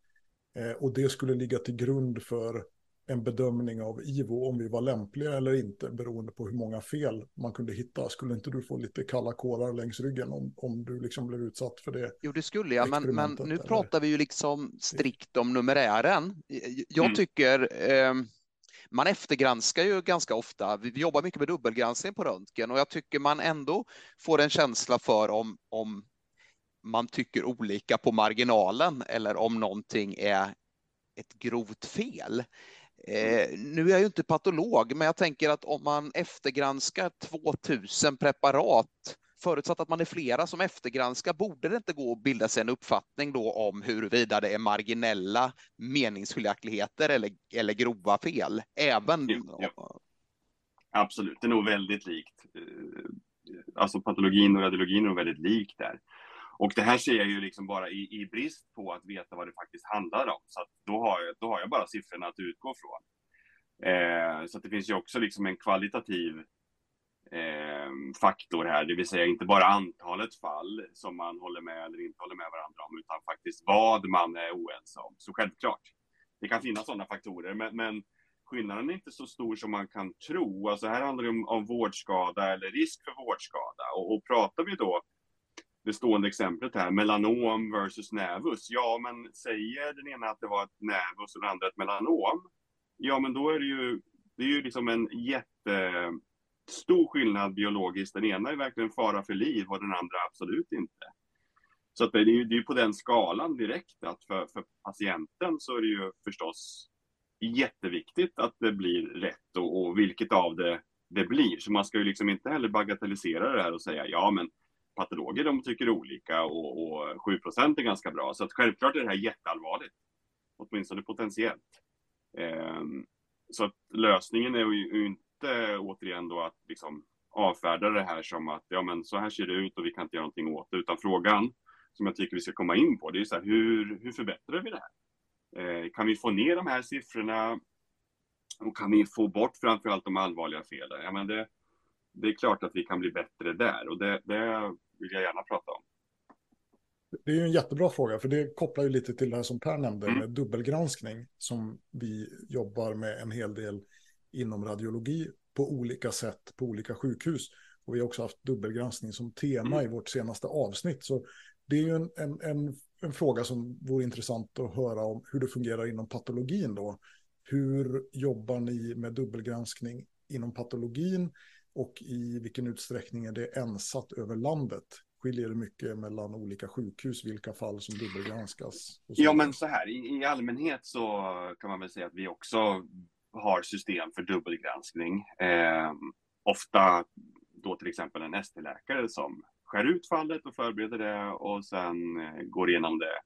eh, och det skulle ligga till grund för en bedömning av IVO om vi var lämpliga eller inte beroende på hur många fel man kunde hitta. Skulle inte du få lite kalla kårar längs ryggen om, om du liksom blev utsatt för det? Jo, det skulle jag, men, men nu eller? pratar vi ju liksom strikt om numerären. Jag mm. tycker eh, man eftergranskar ju ganska ofta. Vi jobbar mycket med dubbelgranskning på röntgen och jag tycker man ändå får en känsla för om, om man tycker olika på marginalen eller om någonting är ett grovt fel. Eh, nu är jag ju inte patolog, men jag tänker att om man eftergranskar 2000 preparat, förutsatt att man är flera som eftergranskar, borde det inte gå att bilda sig en uppfattning då om huruvida det är marginella meningsskiljaktigheter eller, eller grova fel? Även... Jo, ja. Absolut, det är nog väldigt likt. Eh, alltså patologin och radiologin är nog väldigt likt där. Och det här ser jag ju liksom bara i, i brist på att veta vad det faktiskt handlar om. Så då, har jag, då har jag bara siffrorna att utgå från. Eh, så det finns ju också liksom en kvalitativ Ehm, faktor här, det vill säga inte bara antalet fall som man håller med eller inte håller med varandra om, utan faktiskt vad man är oense om. Så självklart, det kan finnas sådana faktorer, men, men skillnaden är inte så stor som man kan tro. Alltså här handlar det om, om vårdskada eller risk för vårdskada. Och, och pratar vi då det stående exemplet här, melanom versus nävus. Ja, men säger den ena att det var ett nävus och den andra ett melanom, ja, men då är det ju, det är ju liksom en jätte, stor skillnad biologiskt. Den ena är verkligen fara för liv och den andra absolut inte. Så att det är ju det är på den skalan direkt att för, för patienten så är det ju förstås jätteviktigt att det blir rätt och, och vilket av det det blir. Så man ska ju liksom inte heller bagatellisera det här och säga ja, men patologer de tycker olika och, och 7% är ganska bra. Så att självklart är det här jätteallvarligt, åtminstone potentiellt. Eh, så att lösningen är ju inte återigen då att liksom avfärda det här som att ja, men så här ser det ut och vi kan inte göra någonting åt det, utan frågan som jag tycker vi ska komma in på, det är så här, hur, hur förbättrar vi det här? Eh, kan vi få ner de här siffrorna? Och kan vi få bort framförallt de allvarliga felen? Ja, men det, det är klart att vi kan bli bättre där och det, det vill jag gärna prata om. Det är ju en jättebra fråga, för det kopplar ju lite till det här som Per nämnde mm. med dubbelgranskning, som vi jobbar med en hel del inom radiologi på olika sätt på olika sjukhus. Och vi har också haft dubbelgranskning som tema mm. i vårt senaste avsnitt. Så det är ju en, en, en, en, fråga som vore intressant att höra om hur det fungerar inom patologin då. Hur jobbar ni med dubbelgranskning inom patologin? och i vilken utsträckning är det ensatt över landet? Skiljer det mycket mellan olika sjukhus, vilka fall som dubbelgranskas? Ja, men så här, i, i, allmänhet så kan man väl säga att vi också har system för dubbelgranskning. Eh, ofta då till exempel en ST-läkare som skär ut fallet och förbereder det och sen eh, går igenom det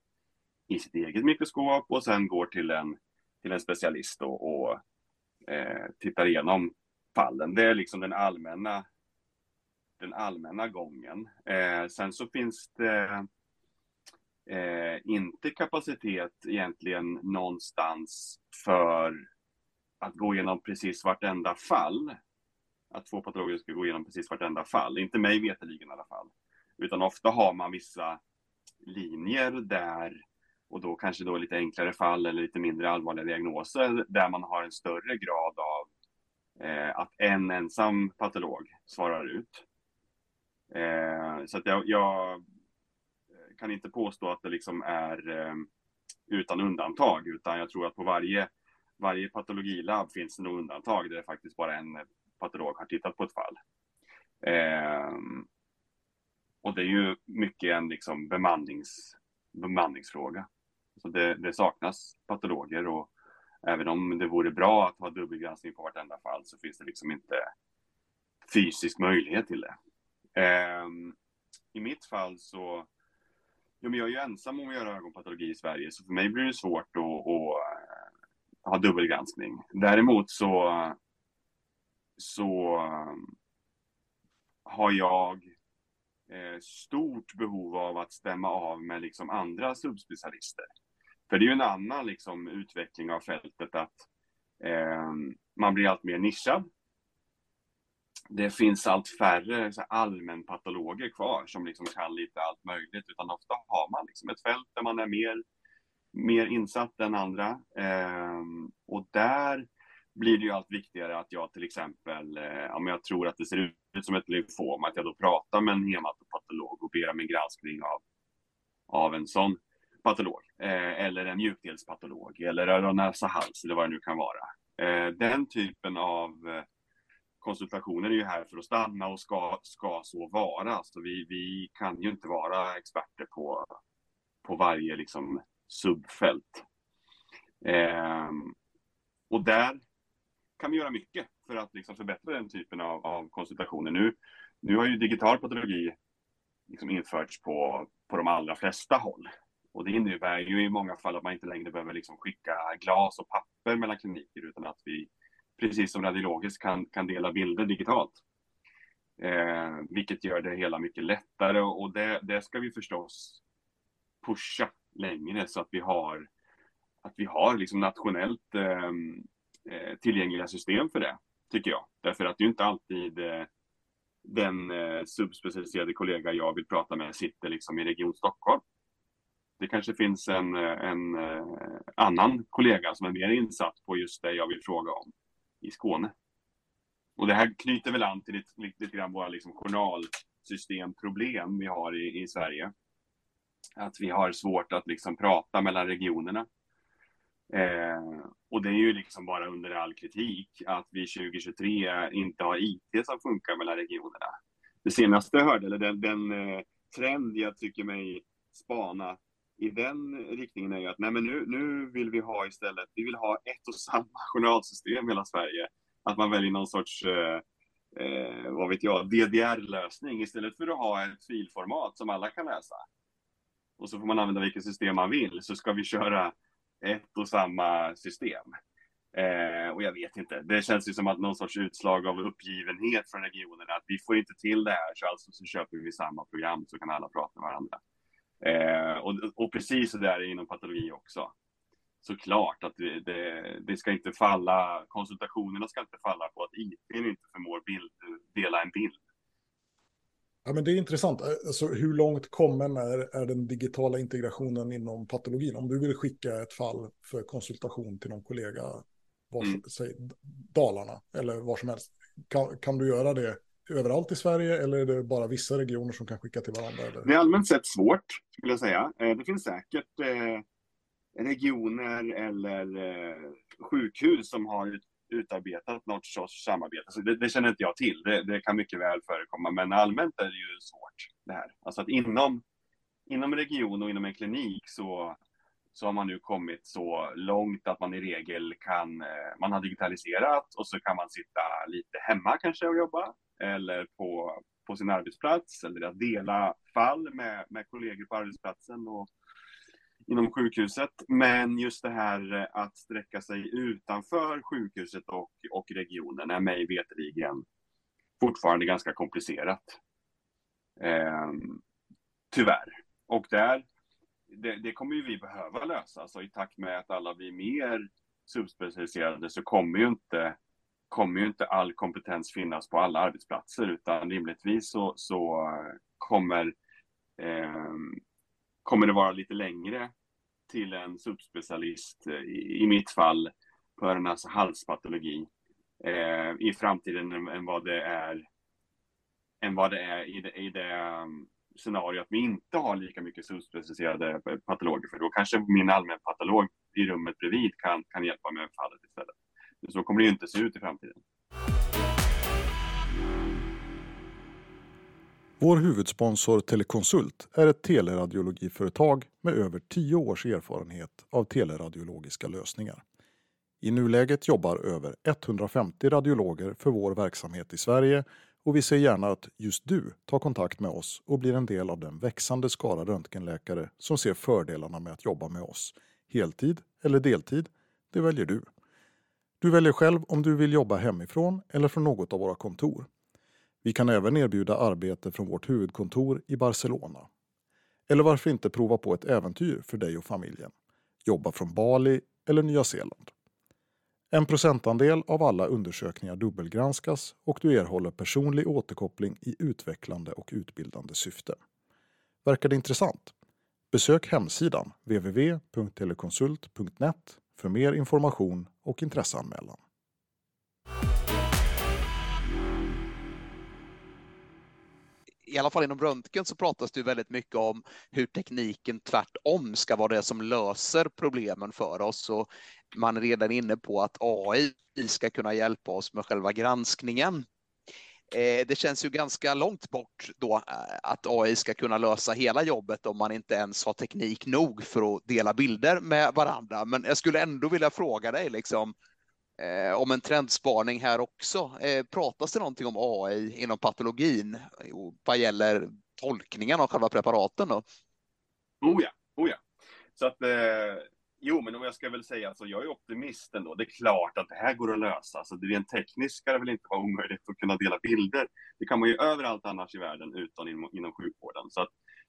i sitt eget mikroskop och sen går till en, till en specialist och, och eh, tittar igenom fallen. Det är liksom den allmänna, den allmänna gången. Eh, sen så finns det eh, inte kapacitet egentligen någonstans för att gå igenom precis vartenda fall. Att två patologer ska gå igenom precis vartenda fall. Inte mig veterligen i alla fall. Utan ofta har man vissa linjer där och då kanske då lite enklare fall eller lite mindre allvarliga diagnoser där man har en större grad av eh, att en ensam patolog svarar ut. Eh, så att jag, jag, eh, kan inte påstå att det liksom är eh, utan undantag, utan jag tror att på varje, varje patologilab finns det nog undantag där det faktiskt bara en patolog har tittat på ett fall. Eh, och det är ju mycket en liksom bemannings, bemanningsfråga. Så det, det, saknas patologer och även om det vore bra att ha dubbelgranskning på vartenda fall så finns det liksom inte fysisk möjlighet till det. Eh, I mitt fall så, ja, men jag är ju ensam om att göra ögonpatologi i Sverige så för mig blir det svårt att, att, att ha dubbelgranskning. Däremot så, så har jag eh, stort behov av att stämma av med liksom andra subspecialister. För det är ju en annan liksom, utveckling av fältet att eh, man blir allt mer nischad. Det finns allt färre så allmänpatologer kvar som liksom kan lite allt möjligt, utan ofta har man liksom ett fält där man är mer, mer insatt än andra. Eh, och där blir det ju allt viktigare att jag till exempel, eh, om jag tror att det ser ut som ett lymfom, att jag då pratar med en hematopatolog och ber om en granskning av, av en sån patolog. Eh, eller en mjukdelspatolog eller öron, näsa, hals eller vad det nu kan vara. Eh, den typen av eh, konsultationer är ju här för att stanna och ska, ska så vara. Så vi, vi kan ju inte vara experter på, på varje liksom subfält. Eh, och där kan vi göra mycket för att liksom förbättra den typen av, av konsultationer. Nu, nu har ju digital patologi liksom införts på, på de allra flesta håll. Och det innebär ju i många fall att man inte längre behöver liksom skicka glas och papper mellan kliniker utan att vi, precis som radiologiskt, kan, kan dela bilder digitalt. Eh, vilket gör det hela mycket lättare och det, det ska vi förstås pusha längre så att vi har, att vi har liksom nationellt ehm, eh, tillgängliga system för det, tycker jag. Därför att det är inte alltid eh, den eh, subspecialiserade kollega jag vill prata med sitter liksom i Region Stockholm. Det kanske finns en, eh, en eh, annan kollega som är mer insatt på just det jag vill fråga om i Skåne. Och det här knyter väl an till lite, lite grann våra liksom journalsystemproblem vi har i, i Sverige. Att vi har svårt att liksom prata mellan regionerna. Eh, och det är ju liksom bara under all kritik att vi 2023 inte har IT som funkar mellan regionerna. Det senaste jag hörde, eller den, den eh, trend jag tycker mig spana i den riktningen är ju att nej men nu, nu vill vi ha istället, vi vill ha ett och samma journalsystem i hela Sverige. Att man väljer någon sorts, eh, eh, vad vet jag, DDR-lösning istället för att ha ett filformat som alla kan läsa. Och så får man använda vilket system man vill, så ska vi köra ett och samma system. Eh, och jag vet inte, det känns ju som att någon sorts utslag av uppgivenhet från regionerna, att vi får inte till det här, så alltså så köper vi samma program så kan alla prata med varandra. Eh, och, och precis så där är det inom patologi också. Såklart att det, det, det, ska inte falla, konsultationerna ska inte falla på att IT inte förmår bild, dela en bild. Ja, men det är intressant. Alltså, hur långt kommen är, är den digitala integrationen inom patologin? Om du vill skicka ett fall för konsultation till någon kollega, var, mm. säg, Dalarna eller var som helst, kan, kan du göra det överallt i Sverige eller är det bara vissa regioner som kan skicka till varandra? Eller? Det är allmänt sett svårt, skulle jag säga. Eh, det finns säkert eh, regioner eller eh, sjukhus som har utarbetat något sorts samarbete. Så det, det känner inte jag till. Det, det, kan mycket väl förekomma, men allmänt är det ju svårt det här. Alltså att inom, inom region och inom en klinik så, så har man nu kommit så långt att man i regel kan, eh, man har digitaliserat och så kan man sitta lite hemma kanske och jobba eller på, på sin arbetsplats eller att dela fall med, med kollegor på arbetsplatsen. Och inom sjukhuset. Men just det här eh, att sträcka sig utanför sjukhuset och, och regionen är mig veterligen fortfarande ganska komplicerat. Eh, tyvärr. Och där, det, det, kommer ju vi behöva lösa. Alltså, I takt med att alla blir mer subspecialiserade så kommer ju inte, kommer ju inte all kompetens finnas på alla arbetsplatser utan rimligtvis så, så kommer, eh, kommer det vara lite längre till en subspecialist, eh, i, i mitt fall på öron halspatologi, eh, i framtiden än, än, vad det är än vad det är i det, i det mm, scenario att vi inte har lika mycket subspecialiserade patologer, för då kanske min allmänpatolog i rummet bredvid kan, kan hjälpa med fallet istället. Men så kommer det ju inte se ut i framtiden. Vår huvudsponsor Telekonsult är ett teleradiologiföretag med över tio års erfarenhet av teleradiologiska lösningar. I nuläget jobbar över 150 radiologer för vår verksamhet i Sverige och vi ser gärna att just du tar kontakt med oss och blir en del av den växande skara röntgenläkare som ser fördelarna med att jobba med oss. Heltid eller deltid, det väljer du. Du väljer själv om du vill jobba hemifrån eller från något av våra kontor. Vi kan även erbjuda arbete från vårt huvudkontor i Barcelona. Eller varför inte prova på ett äventyr för dig och familjen? Jobba från Bali eller Nya Zeeland. En procentandel av alla undersökningar dubbelgranskas och du erhåller personlig återkoppling i utvecklande och utbildande syfte. Verkar det intressant? Besök hemsidan www.telekonsult.net för mer information och intresseanmälan. I alla fall inom röntgen så pratas det väldigt mycket om hur tekniken tvärtom ska vara det som löser problemen för oss. Och man är redan inne på att AI ska kunna hjälpa oss med själva granskningen. Eh, det känns ju ganska långt bort då eh, att AI ska kunna lösa hela jobbet om man inte ens har teknik nog för att dela bilder med varandra. Men jag skulle ändå vilja fråga dig liksom, eh, om en trendspaning här också. Eh, pratas det någonting om AI inom patologin vad gäller tolkningen av själva preparaten? Då? Oh ja, oh ja. Så att, eh, jo, men om jag ska väl säga, alltså, jag är optimist ändå. Det är klart att det här går att lösa. Alltså, det rent tekniskt ska det väl inte vara omöjligt att kunna dela bilder. Det kan man ju överallt annars i världen utan inom, inom sjukvården. Så att,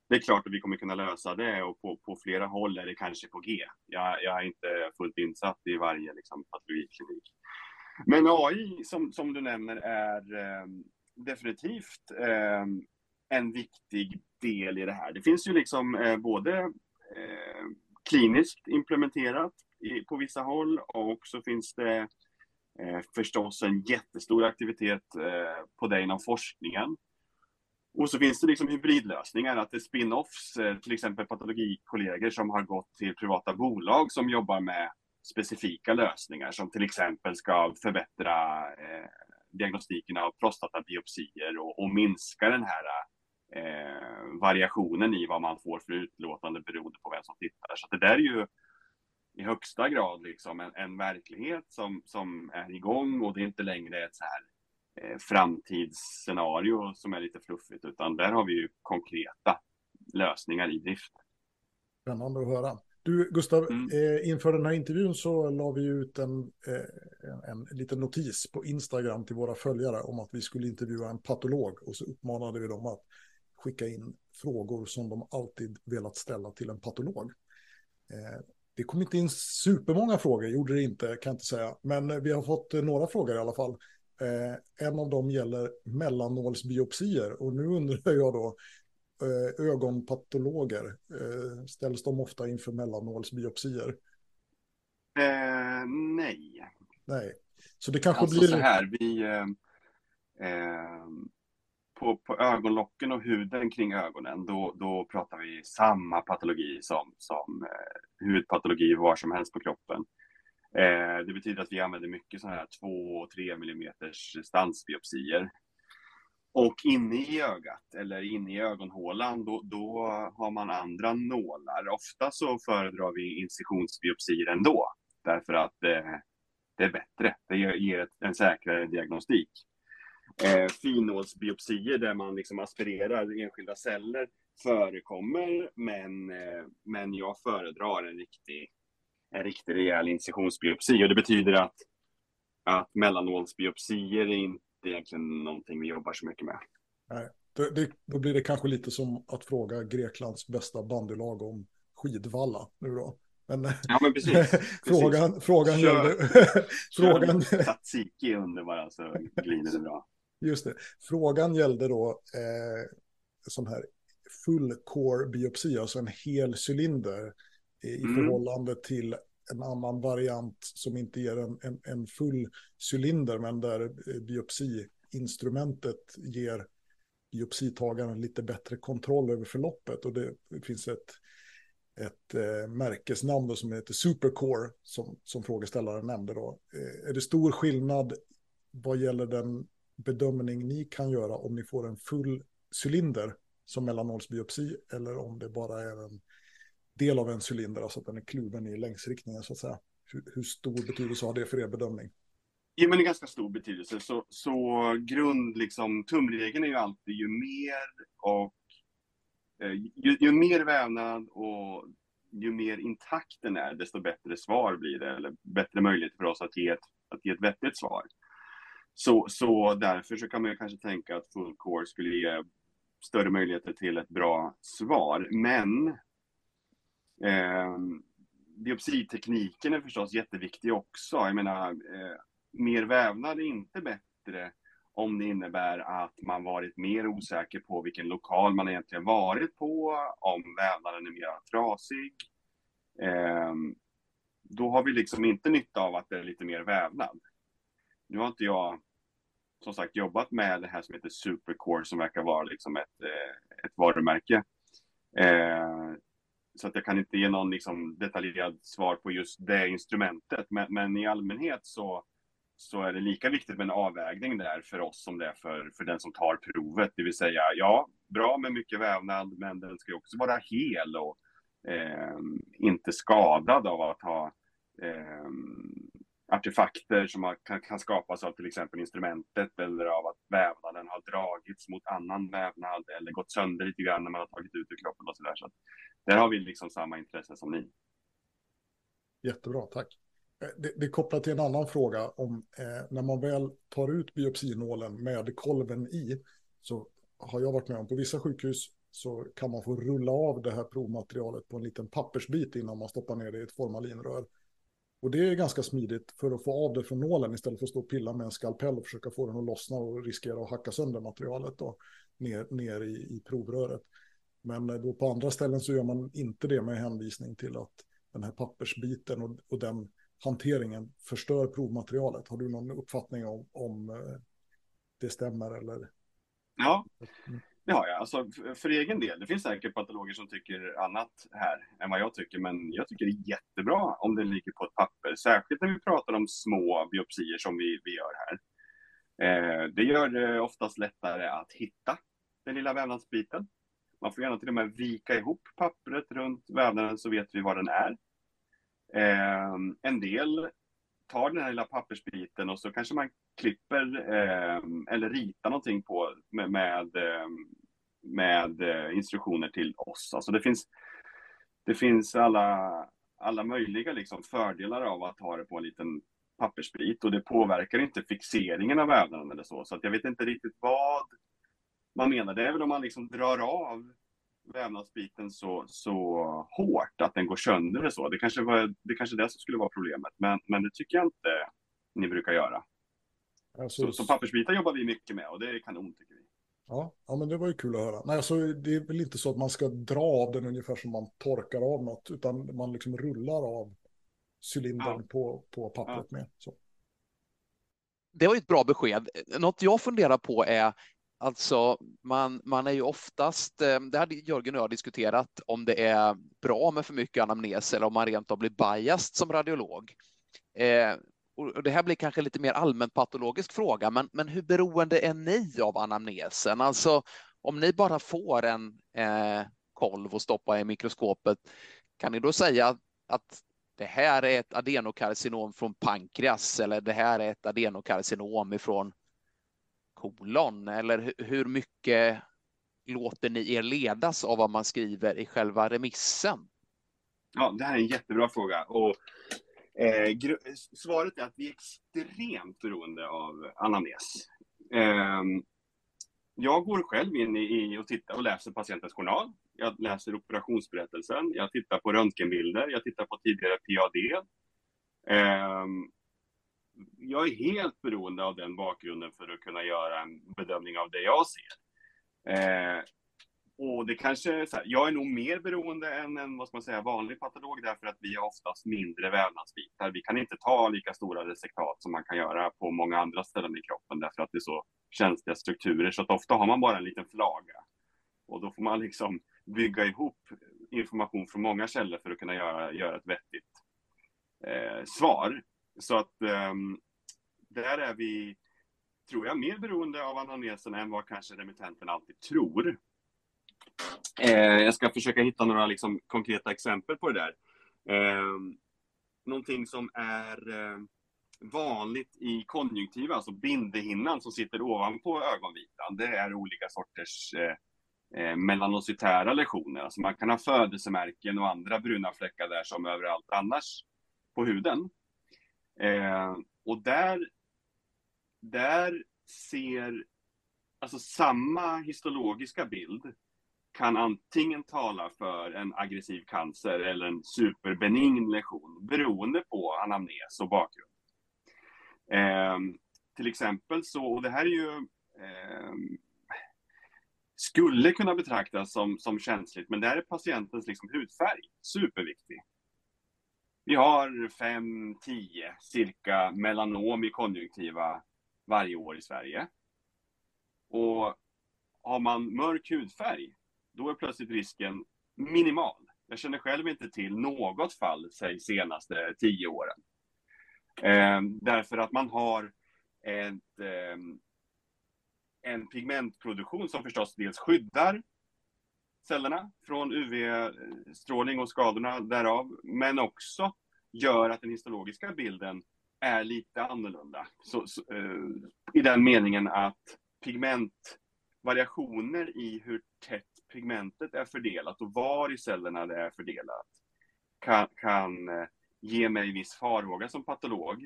det är klart att vi kommer kunna lösa det och på, på flera håll är det kanske på G. Jag, jag är inte fullt insatt i varje liksom, patologiklinik. Men AI, som, som du nämner, är eh, definitivt eh, en viktig del i det här. Det finns ju liksom eh, både eh, kliniskt implementerat i, på vissa håll och så finns det eh, förstås en jättestor aktivitet eh, på det inom forskningen. Och så finns det liksom hybridlösningar, att det är spin-offs, eh, till exempel patologikollegor som har gått till privata bolag som jobbar med specifika lösningar som till exempel ska förbättra eh, diagnostiken av prostatabiopsier och, och minska den här eh, variationen i vad man får för utlåtande beroende på vem som tittar. Så det där är ju i högsta grad liksom en, en verklighet som, som är igång och det är inte längre ett så här framtidsscenario som är lite fluffigt, utan där har vi ju konkreta lösningar i drift. Spännande att höra. Du, Gustav, mm. eh, inför den här intervjun så la vi ut en, eh, en, en liten notis på Instagram till våra följare om att vi skulle intervjua en patolog och så uppmanade vi dem att skicka in frågor som de alltid velat ställa till en patolog. Eh, det kom inte in supermånga frågor, gjorde det inte, kan jag inte säga. Men vi har fått några frågor i alla fall. Eh, en av dem gäller mellannålsbiopsier och nu undrar jag då, eh, ögonpatologer, eh, ställs de ofta inför mellannålsbiopsier? Nej. Nej, så det kanske alltså blir... så här, vi... På, på ögonlocken och huden kring ögonen, då, då pratar vi samma patologi som, som eh, hudpatologi var som helst på kroppen. Eh, det betyder att vi använder mycket sådana här 2 och 3 mm stansbiopsier. Och inne i ögat eller inne i ögonhålan då, då har man andra nålar. Ofta så föredrar vi incisionsbiopsier ändå därför att eh, det är bättre. Det ger en säkrare diagnostik. Eh, finnålsbiopsier där man liksom aspirerar enskilda celler förekommer, men, eh, men jag föredrar en riktig, en riktig rejäl incisionsbiopsi. Och det betyder att, att mellanålsbiopsier är inte egentligen någonting vi jobbar så mycket med. Nej, det, det, då blir det kanske lite som att fråga Greklands bästa bandylag om skidvalla nu då. Men, ja, men precis. frågan, precis. frågan kör, gällde... frågan... Tzatziki under bara så glider det bra. Just det. Frågan gällde då eh, sån här full core biopsi, alltså en hel cylinder i mm. förhållande till en annan variant som inte ger en, en, en full cylinder, men där eh, biopsiinstrumentet ger biopsitagaren lite bättre kontroll över förloppet. Och det, det finns ett, ett eh, märkesnamn som heter Supercore, som, som frågeställaren nämnde. Då. Eh, är det stor skillnad vad gäller den bedömning ni kan göra om ni får en full cylinder som mellanålsbiopsi eller om det bara är en del av en cylinder, alltså att den är kluven i längsriktningen så att säga. Hur, hur stor betydelse har det för er bedömning? Ja, men det är ganska stor betydelse. Så, så grund, liksom, tumregeln är ju alltid ju mer och eh, ju, ju, mer vävnad och ju mer intakt den är, desto bättre svar blir det, eller bättre möjlighet för oss att ge ett, att ge ett vettigt svar. Så, så därför så kan man kanske tänka att full core skulle ge större möjligheter till ett bra svar. Men eh, biopsitekniken är förstås jätteviktig också. Jag menar, eh, mer vävnad är inte bättre om det innebär att man varit mer osäker på vilken lokal man egentligen varit på, om vävnaden är mer trasig. Eh, då har vi liksom inte nytta av att det är lite mer vävnad. Nu har inte jag som sagt jobbat med det här som heter Supercore som verkar vara liksom ett, eh, ett varumärke. Eh, så att jag kan inte ge någon liksom detaljerad svar på just det instrumentet. Men, men, i allmänhet så, så är det lika viktigt med en avvägning där för oss som det är för, för den som tar provet. Det vill säga, ja, bra med mycket vävnad, men den ska ju också vara hel och eh, inte skadad av att ha eh, artefakter som kan, kan skapas av till exempel instrumentet eller av att vävnaden har dragits mot annan vävnad eller gått sönder lite grann när man har tagit ut ur kroppen och sådär. Så, så där har vi liksom samma intresse som ni. Jättebra, tack. Eh, det, det är kopplat till en annan fråga om eh, när man väl tar ut biopsinålen med kolven i så har jag varit med om på vissa sjukhus så kan man få rulla av det här provmaterialet på en liten pappersbit innan man stoppar ner det i ett formalinrör. Och det är ganska smidigt för att få av det från nålen istället för att stå och pilla med en skalpell och försöka få den att lossna och riskera att hacka sönder materialet då, ner, ner i, i provröret. Men eh, då på andra ställen så gör man inte det med hänvisning till att den här pappersbiten och, och den hanteringen förstör provmaterialet. Har du någon uppfattning om, om eh, det stämmer eller? Ja, mm. Det har jag. Alltså, för egen del, det finns säkert patologer som tycker annat här än vad jag tycker, men jag tycker det är jättebra om det ligger på ett papper, särskilt när vi pratar om små biopsier som vi, vi gör här. Eh, det gör det oftast lättare att hitta den lilla vävnadsbiten. Man får gärna till och med vika ihop pappret runt vävnaden så vet vi var den är. Eh, en del tar den här lilla pappersbiten och så kanske man klipper eh, eller ritar någonting på med, med, eh, med eh, instruktioner till oss. Alltså det finns, det finns alla, alla möjliga liksom fördelar av att ha det på en liten pappersbit och det påverkar inte fixeringen av vävnaden eller så. Så att jag vet inte riktigt vad man menar. Det är väl om man liksom drar av vävnadsbiten så, så hårt att den går sönder och så. Det kanske var det kanske det som skulle vara problemet, men, men det tycker jag inte ni brukar göra. Alltså, så, så pappersbitar jobbar vi mycket med och det är kanon tycker vi. Ja, ja, men det var ju kul att höra. Nej, alltså, det är väl inte så att man ska dra av den ungefär som man torkar av något, utan man liksom rullar av cylindern ja. på, på pappret ja. med. Så. Det var ett bra besked. Något jag funderar på är, alltså man, man är ju oftast, eh, det hade Jörgen och jag diskuterat, om det är bra med för mycket anamnes eller om man rent av blir biased som radiolog. Eh, och det här blir kanske lite mer allmänpatologisk fråga, men, men hur beroende är ni av anamnesen? Alltså om ni bara får en eh, kolv och stoppa i mikroskopet, kan ni då säga att det här är ett adenokarcinom från pankreas eller det här är ett adenokarcinom ifrån kolon? Eller hur mycket låter ni er ledas av vad man skriver i själva remissen? Ja, det här är en jättebra fråga. Och, eh, svaret är att vi är extremt beroende av anamnes. Eh, jag går själv in i, och tittar och läser patientens journal. Jag läser operationsberättelsen, jag tittar på röntgenbilder, jag tittar på tidigare PAD. Eh, jag är helt beroende av den bakgrunden för att kunna göra en bedömning av det jag ser. Eh, och det kanske, så här, jag är nog mer beroende än en vad ska man säga, vanlig patolog därför att vi har oftast mindre vävnadsbitar. Vi kan inte ta lika stora resektat som man kan göra på många andra ställen i kroppen därför att det är så känsliga strukturer. Så att ofta har man bara en liten flaga. Och då får man liksom bygga ihop information från många källor för att kunna göra, göra ett vettigt eh, svar. Så att eh, där är vi, tror jag, mer beroende av anamnesen än vad kanske remittenten alltid tror. Eh, jag ska försöka hitta några liksom, konkreta exempel på det där. Eh, någonting som är eh, vanligt i konjunktiva, alltså bindehinnan som sitter ovanpå ögonvitan, det är olika sorters eh, eh, melanocytära lesioner. Alltså man kan ha födelsemärken och andra bruna fläckar där som överallt annars på huden. Eh, och där, där ser, alltså samma histologiska bild kan antingen tala för en aggressiv cancer eller en superbenign lesion beroende på anamnes och bakgrund. Eh, till exempel så, och det här är ju eh, skulle kunna betraktas som, som känsligt, men det här är patientens liksom hudfärg, superviktig. Vi har 5-10 cirka melanom i konjunktiva varje år i Sverige. Och har man mörk hudfärg, då är plötsligt risken minimal. Jag känner själv inte till något fall, säg senaste tio åren. Eh, därför att man har ett, eh, en pigmentproduktion som förstås dels skyddar cellerna från UV-strålning och skadorna därav, men också gör att den histologiska bilden är lite annorlunda. Så, så, eh, I den meningen att pigmentvariationer i hur tätt pigmentet är fördelat och var i cellerna det är fördelat kan, kan eh, ge mig viss farhåga som patolog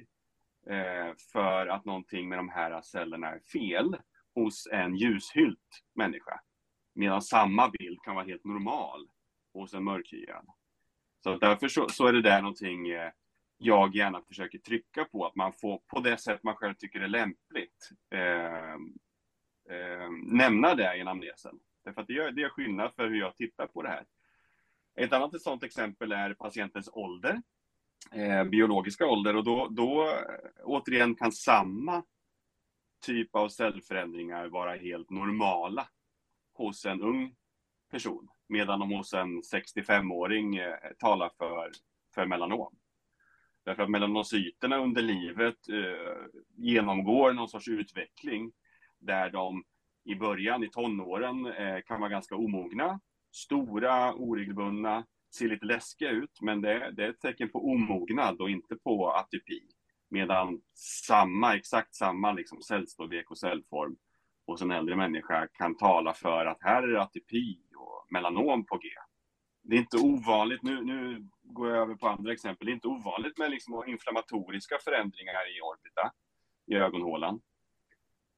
eh, för att någonting med de här cellerna är fel hos en ljushylt människa. Medan samma bild kan vara helt normal hos en mörkhyad. Så därför så, så, är det där någonting eh, jag gärna försöker trycka på, att man får på det sätt man själv tycker är lämpligt eh, eh, nämna det i anamnesen. Därför att det gör, det gör skillnad för hur jag tittar på det här. Ett annat ett sådant exempel är patientens ålder, eh, biologiska ålder och då, då eh, återigen kan samma typ av cellförändringar vara helt normala hos en ung person, medan de hos en 65-åring eh, talar för, för melanom. Därför att melanocyterna under livet eh, genomgår någon sorts utveckling där de i början, i tonåren, eh, kan vara ganska omogna, stora, oregelbundna, ser lite läskiga ut, men det, det är ett tecken på omognad och inte på atypi. Medan samma, exakt samma liksom cellstorlek och cellform hos en äldre människa kan tala för att här är det atypi och melanom på G. Det är inte ovanligt, nu, nu går jag över på andra exempel, det är inte ovanligt med liksom inflammatoriska förändringar i orbita, i ögonhålan.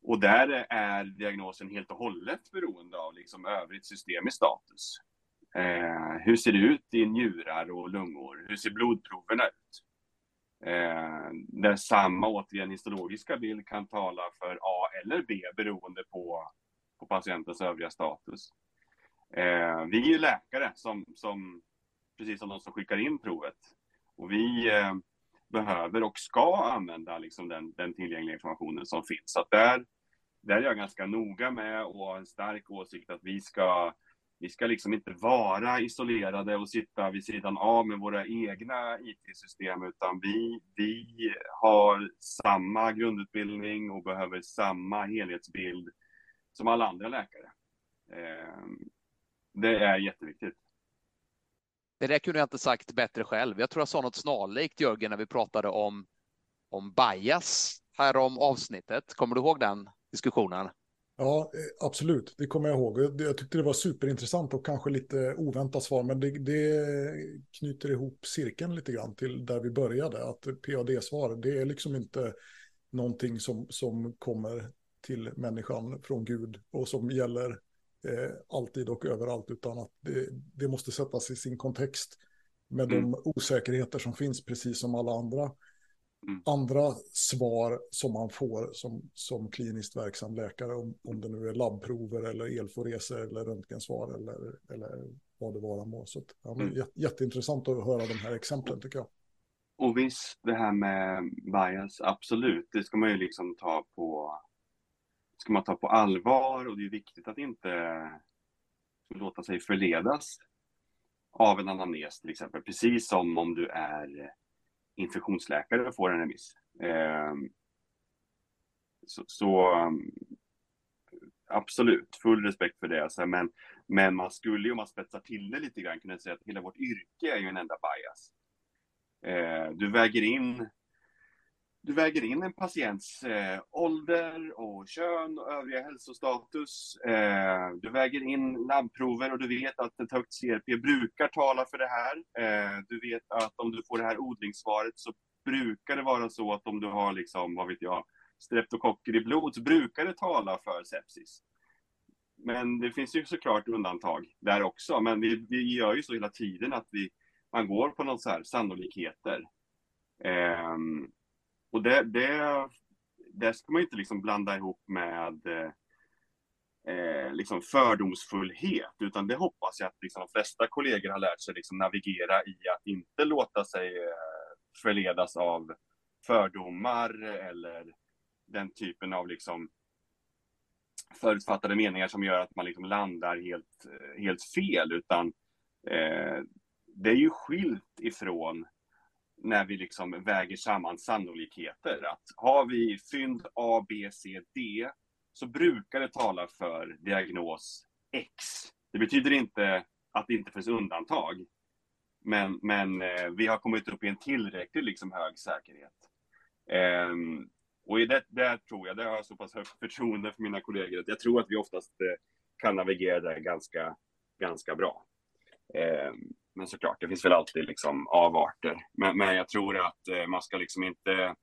Och där är diagnosen helt och hållet beroende av liksom övrigt system i status. Eh, hur ser det ut i njurar och lungor? Hur ser blodproverna ut? Eh, där samma, återigen, histologiska bild kan tala för A eller B beroende på, på patientens övriga status. Eh, vi är ju läkare, som, som, precis som de som skickar in provet. Och vi eh, behöver och ska använda liksom den, den tillgängliga informationen som finns. Så där, där är jag ganska noga med och har en stark åsikt att vi ska vi ska liksom inte vara isolerade och sitta vid sidan av med våra egna IT-system, utan vi, vi har samma grundutbildning och behöver samma helhetsbild som alla andra läkare. Ehm, det är jätteviktigt. Det där kunde jag inte sagt bättre själv. Jag tror jag sa något snarlikt Jörgen när vi pratade om, om bias här om avsnittet. Kommer du ihåg den diskussionen? Ja, eh, absolut. Det kommer jag ihåg. Jag tyckte det var superintressant och kanske lite oväntat svar, men det, det knyter ihop cirkeln lite grann till där vi började. Att PAD-svar, det är liksom inte någonting som, som kommer till människan från Gud och som gäller eh, alltid och överallt, utan att det, det måste sättas i sin kontext med mm. de osäkerheter som finns, precis som alla andra Mm. andra svar som man får som, som kliniskt verksam läkare, om, om det nu är labbprover eller elforeser eller röntgensvar eller, eller vad det vara må. Så ja, mm. Jätteintressant att höra de här exemplen tycker jag. Och visst, det här med bias, absolut, det ska man ju liksom ta på, ska man ta på allvar och det är viktigt att inte låta sig förledas av en anamnes till exempel, precis som om du är infektionsläkare får en remiss. Ehm, så, så um, absolut, full respekt för det. Alltså, men, men man skulle ju, om man spetsar till det lite grann, kunna säga att hela vårt yrke är ju en enda bias. Ehm, du väger in du väger in en patients eh, ålder och kön och övriga hälsostatus. Eh, du väger in labbprover och du vet att ett högt CRP brukar tala för det här. Eh, du vet att om du får det här odlingssvaret så brukar det vara så att om du har liksom, vad vet jag, streptokocker i blod så brukar det tala för sepsis. Men det finns ju såklart undantag där också. Men vi, vi gör ju så hela tiden att vi, man går på någon så här sannolikheter. Um, och det, det, det ska man inte liksom blanda ihop med eh, liksom fördomsfullhet, utan det hoppas jag att liksom de flesta kollegor har lärt sig liksom navigera i att inte låta sig eh, förledas av fördomar eller den typen av liksom förutfattade meningar som gör att man liksom landar helt, eh, helt fel, utan eh, det är ju skilt ifrån när vi liksom väger samman sannolikheter. Att har vi fynd A, B, C, D så brukar det tala för diagnos X. Det betyder inte att det inte finns undantag. Men, men eh, vi har kommit upp i en tillräckligt liksom, hög säkerhet. Eh, och i det, där tror jag, det har jag så pass högt förtroende för mina kollegor, att jag tror att vi oftast eh, kan navigera där ganska, ganska bra. Eh, men såklart, det finns väl alltid liksom avarter. Men, men jag tror att eh, man ska liksom inte...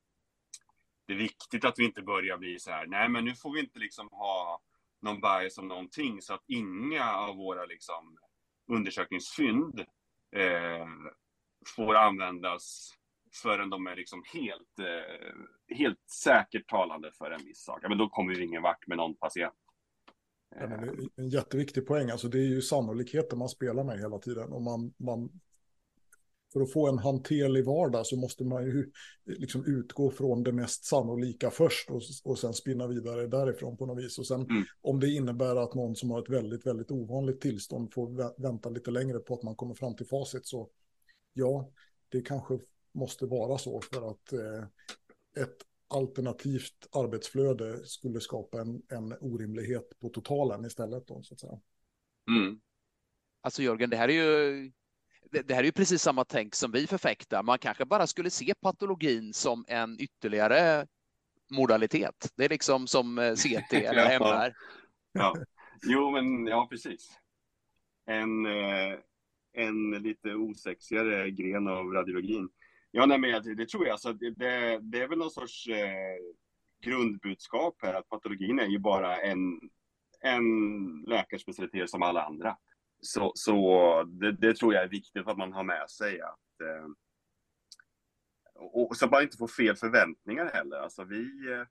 Det är viktigt att vi inte börjar bli så här, nej men nu får vi inte liksom ha någon bias om någonting så att inga av våra liksom undersökningsfynd eh, får användas förrän de är liksom helt, eh, helt säkert talande för en viss sak. Ja, men då kommer vi ingen vart med någon patient. Det är en jätteviktig poäng. Alltså det är ju sannolikheten man spelar med hela tiden. Och man, man, för att få en hanterlig vardag så måste man ju liksom utgå från det mest sannolika först och, och sen spinna vidare därifrån på något vis. Och sen mm. om det innebär att någon som har ett väldigt, väldigt ovanligt tillstånd får vänta lite längre på att man kommer fram till facit så ja, det kanske måste vara så för att eh, ett alternativt arbetsflöde skulle skapa en, en orimlighet på totalen istället. Då, så att säga. Mm. Alltså Jörgen, det här är ju det, här är ju precis samma tänk som vi förfäktar. Man kanske bara skulle se patologin som en ytterligare modalitet. Det är liksom som eh, CT eller MR. Ja. Jo, men ja, precis. En, eh, en lite osexigare gren av radiologin. Ja, nej, men det, tror jag. Alltså, det, det, det, är väl någon sorts eh, grundbudskap här att patologin är ju bara en, en läkarspecialitet som alla andra. Så, så det, det, tror jag är viktigt att man har med sig. Att, eh, och så att man inte får fel förväntningar heller. Alltså vi, eh,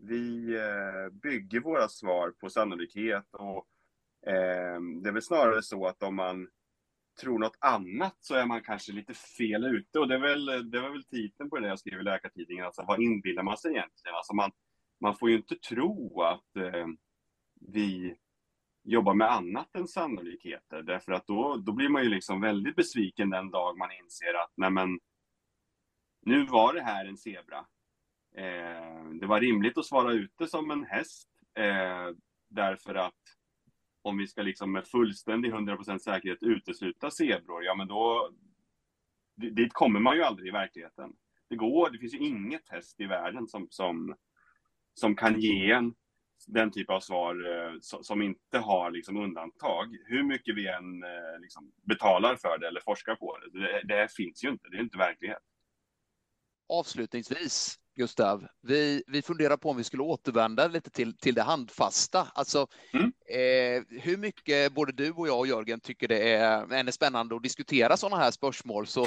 vi eh, bygger våra svar på sannolikhet och eh, det är väl snarare så att om man tror något annat så är man kanske lite fel ute. Och det, är väl, det var väl titeln på det jag skrev i Läkartidningen, alltså vad inbillar man sig egentligen? Alltså man, man får ju inte tro att eh, vi jobbar med annat än sannolikheter, därför att då, då blir man ju liksom väldigt besviken den dag man inser att nej men, nu var det här en zebra. Eh, det var rimligt att svara ute som en häst, eh, därför att om vi ska liksom med fullständig 100% säkerhet utesluta zebror, ja men då, dit kommer man ju aldrig i verkligheten. Det går, det finns ju inget test i världen som, som, som kan ge en den typ av svar eh, som inte har liksom undantag. Hur mycket vi än eh, liksom betalar för det eller forskar på det, det, det finns ju inte, det är inte verklighet. Avslutningsvis, Gustav, vi, vi funderar på om vi skulle återvända lite till, till det handfasta. Alltså, mm. eh, hur mycket både du och jag och Jörgen tycker det är, är spännande att diskutera sådana här spörsmål, så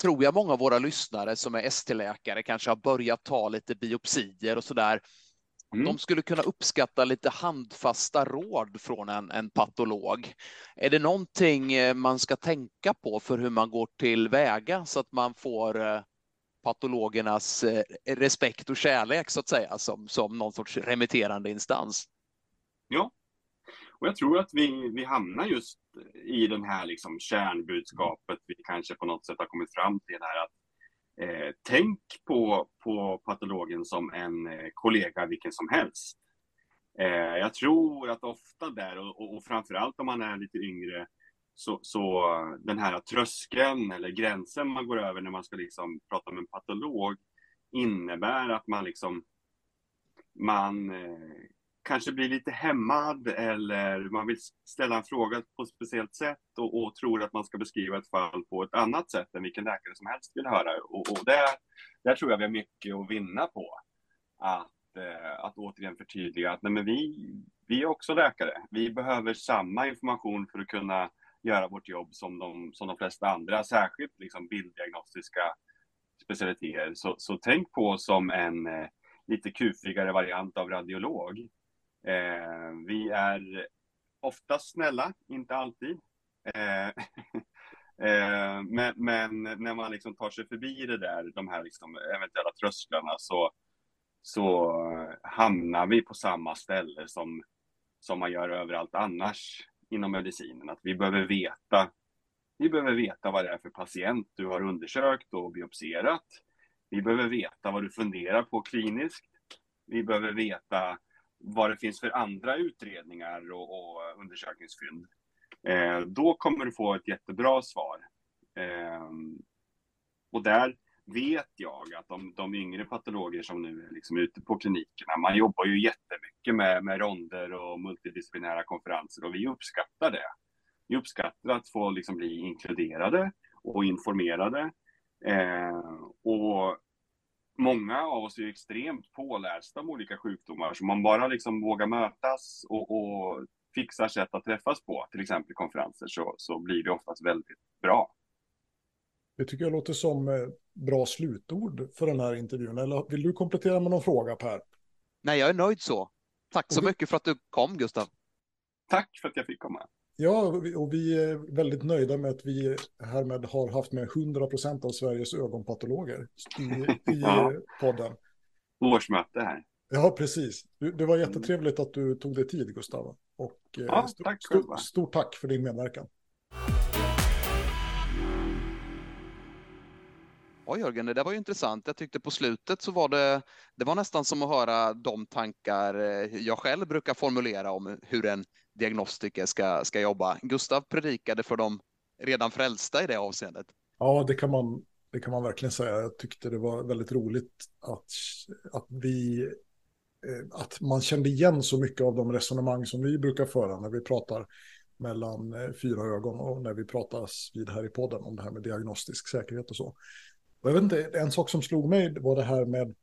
tror jag många av våra lyssnare som är ST-läkare kanske har börjat ta lite biopsier och så där. Mm. De skulle kunna uppskatta lite handfasta råd från en, en patolog. Är det någonting eh, man ska tänka på för hur man går till väga så att man får eh, patologernas eh, respekt och kärlek så att säga som, som någon sorts remitterande instans? Ja, och jag tror att vi, vi hamnar just i den här liksom kärnbudskapet vi kanske på något sätt har kommit fram till här att Eh, tänk på, på patologen som en eh, kollega vilken som helst. Eh, jag tror att ofta där, och, och, och framförallt om man är lite yngre, så, så den här tröskeln eller gränsen man går över när man ska liksom prata med en patolog innebär att man liksom man eh, kanske blir lite hämmad eller man vill ställa en fråga på ett speciellt sätt och, och, tror att man ska beskriva ett fall på ett annat sätt än vilken läkare som helst vill höra. Och, och där, där tror jag vi har mycket att vinna på. Att, eh, att återigen förtydliga att nej, men vi, vi är också läkare. Vi behöver samma information för att kunna göra vårt jobb som de, som de flesta andra, särskilt liksom bilddiagnostiska specialiteter. Så, så tänk på som en eh, lite kufigare variant av radiolog. Eh, vi är oftast snälla, inte alltid. Eh, eh, men, men, när man liksom tar sig förbi det där, de här liksom eventuella trösklarna så, så hamnar vi på samma ställe som, som man gör överallt annars inom medicinen. Att vi behöver veta vi behöver veta vad det är för patient du har undersökt och biopserat. Vi behöver veta vad du funderar på kliniskt. Vi behöver veta vad det finns för andra utredningar och, och undersökningsfynd. Eh, då kommer du få ett jättebra svar. Eh, och där vet jag att de, de yngre patologer som nu är liksom ute på klinikerna, man jobbar ju jättemycket med, med ronder och multidisciplinära konferenser och vi uppskattar det. Vi uppskattar att få liksom bli inkluderade och informerade. Eh, och många av oss är extremt pålästa om olika sjukdomar, så man bara liksom vågar mötas och, och fixar sätt att träffas på, till exempel konferenser, så, så blir det oftast väldigt bra. Det tycker jag låter som eh, bra slutord för den här intervjun. Eller vill du komplettera med någon fråga, Per? Nej, jag är nöjd så. Tack så mycket för att du kom, Gustav. Tack för att jag fick komma. Ja, och vi är väldigt nöjda med att vi härmed har haft med 100 procent av Sveriges ögonpatologer i, i ja. podden. Årsmöte här. Ja, precis. Det var jättetrevligt att du tog dig tid, Gustav. Och eh, ja, st tack st stort tack för din medverkan. Ja, Jörgen, det där var ju intressant. Jag tyckte på slutet så var det, det var nästan som att höra de tankar eh, jag själv brukar formulera om hur en diagnostiker ska, ska jobba. Gustav predikade för de redan frälsta i det avseendet. Ja, det kan man, det kan man verkligen säga. Jag tyckte det var väldigt roligt att, att vi eh, att man kände igen så mycket av de resonemang som vi brukar föra när vi pratar mellan eh, fyra ögon och när vi pratas vid här i podden om det här med diagnostisk säkerhet och så. Och jag vet inte, en sak som slog mig var det här med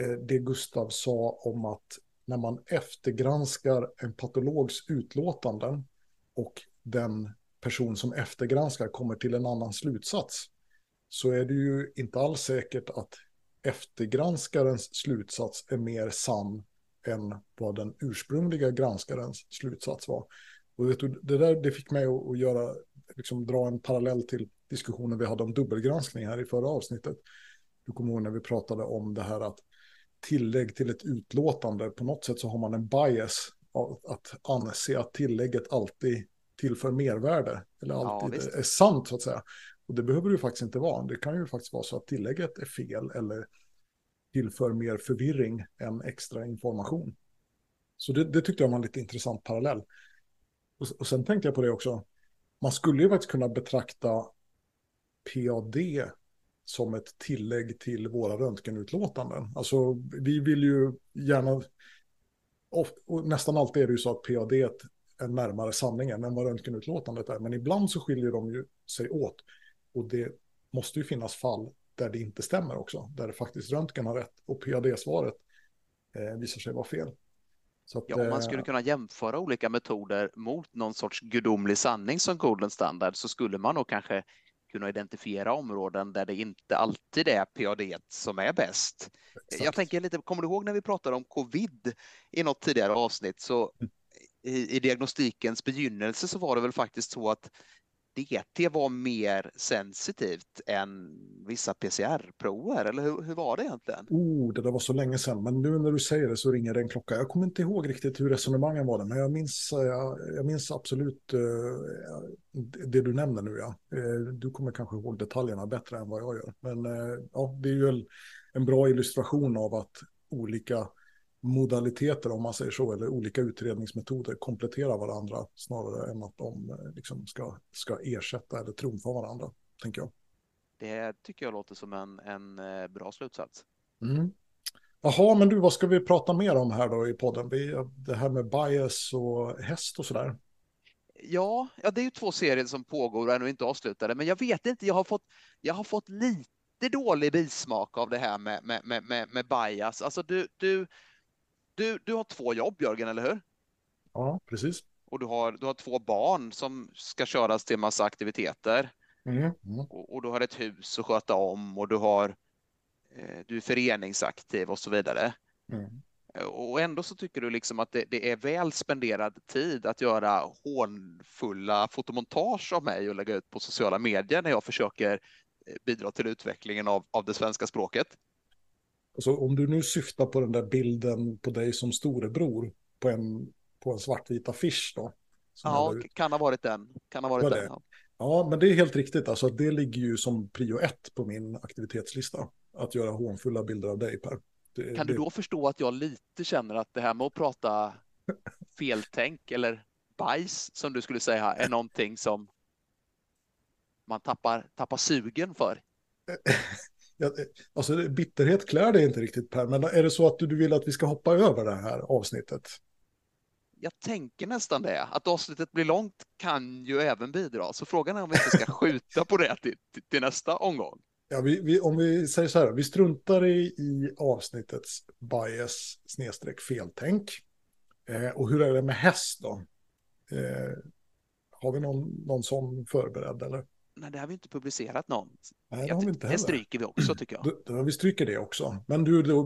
eh, det Gustav sa om att när man eftergranskar en patologs utlåtanden och den person som eftergranskar kommer till en annan slutsats så är det ju inte alls säkert att eftergranskarens slutsats är mer sann än vad den ursprungliga granskarens slutsats var. Och det, där det fick mig att, göra, liksom dra en parallell till diskussionen vi hade om dubbelgranskning här i förra avsnittet. Du kommer ihåg när vi pratade om det här att tillägg till ett utlåtande, på något sätt så har man en bias att anse att tillägget alltid tillför mervärde, eller alltid ja, är sant så att säga. Och det behöver det faktiskt inte vara. Det kan ju faktiskt vara så att tillägget är fel eller tillför mer förvirring än extra information. Så det, det tyckte jag var en lite intressant parallell. Och, och sen tänkte jag på det också, man skulle ju faktiskt kunna betrakta PAD som ett tillägg till våra röntgenutlåtanden. Alltså, vi vill ju gärna nästan alltid är det ju så att PAD är närmare sanningen än vad röntgenutlåtandet är. Men ibland så skiljer de ju sig åt. Och det måste ju finnas fall där det inte stämmer också. Där det faktiskt röntgen har rätt och PAD-svaret eh, visar sig vara fel. Att, ja, om man skulle eh, kunna jämföra olika metoder mot någon sorts gudomlig sanning som golden standard så skulle man nog kanske kunna identifiera områden där det inte alltid är PAD som är bäst. Exakt. Jag tänker lite, kommer du ihåg när vi pratade om covid i något tidigare avsnitt så mm. i, i diagnostikens begynnelse så var det väl faktiskt så att DT var mer sensitivt än vissa PCR-prover, eller hur, hur, var det egentligen? Oh, det där var så länge sedan, men nu när du säger det så ringer det en klocka. Jag kommer inte ihåg riktigt hur resonemangen var, det, men jag minns, jag, jag minns absolut uh, det du nämner nu. Ja. Uh, du kommer kanske ihåg detaljerna bättre än vad jag gör, men uh, ja, det är ju en bra illustration av att olika modaliteter, om man säger så, eller olika utredningsmetoder kompletterar varandra snarare än att de eh, liksom ska, ska ersätta eller trumfa varandra, tänker jag. Det tycker jag låter som en, en eh, bra slutsats. Mm. Jaha, men du, vad ska vi prata mer om här då i podden? Det här med bias och häst och sådär. Ja, ja, det är ju två serier som pågår och ännu inte avslutade, men jag vet inte, jag har fått, jag har fått lite dålig bismak av det här med, med, med, med, bias. Alltså du, du, du, du har två jobb, Jörgen, eller hur? Ja, precis. Och du har, du har två barn som ska köras till massa aktiviteter. Mm. Mm. Och, och, du har ett hus att sköta om och du har eh, du är föreningsaktiv och så vidare. Mm. Och ändå så tycker du liksom att det, det, är väl spenderad tid att göra hånfulla fotomontage av mig och lägga ut på sociala medier när jag försöker eh, bidra till utvecklingen av, av det svenska språket. Alltså, om du nu syftar på den där bilden på dig som storebror på en, på en svartvit affisch då. Ja, kan ha varit den. Kan ha varit den. Ja. ja, men det är helt riktigt. Alltså, det ligger ju som prio ett på min aktivitetslista. Att göra hånfulla bilder av dig, Per. Det, kan det... du då förstå att jag lite känner att det här med att prata feltänk eller bajs, som du skulle säga, är någonting som man tappar, tappar sugen för? jag, alltså bitterhet klär dig inte riktigt Per, men är det så att du, du vill att vi ska hoppa över det här avsnittet? Jag tänker nästan det. Att avsnittet blir långt kan ju även bidra, så frågan är om vi inte ska skjuta på det till, till, till nästa omgång. Ja, vi, vi, om vi säger så här, vi struntar i, i avsnittets bias snedstreck feltänk. Eh, och hur är det med häst då? Eh, har vi någon, någon sån förberedd eller? Nej, det har vi inte publicerat någon. Nej, det har vi inte heller. Det stryker vi också tycker jag. Då, då, vi stryker det också. Men du, då,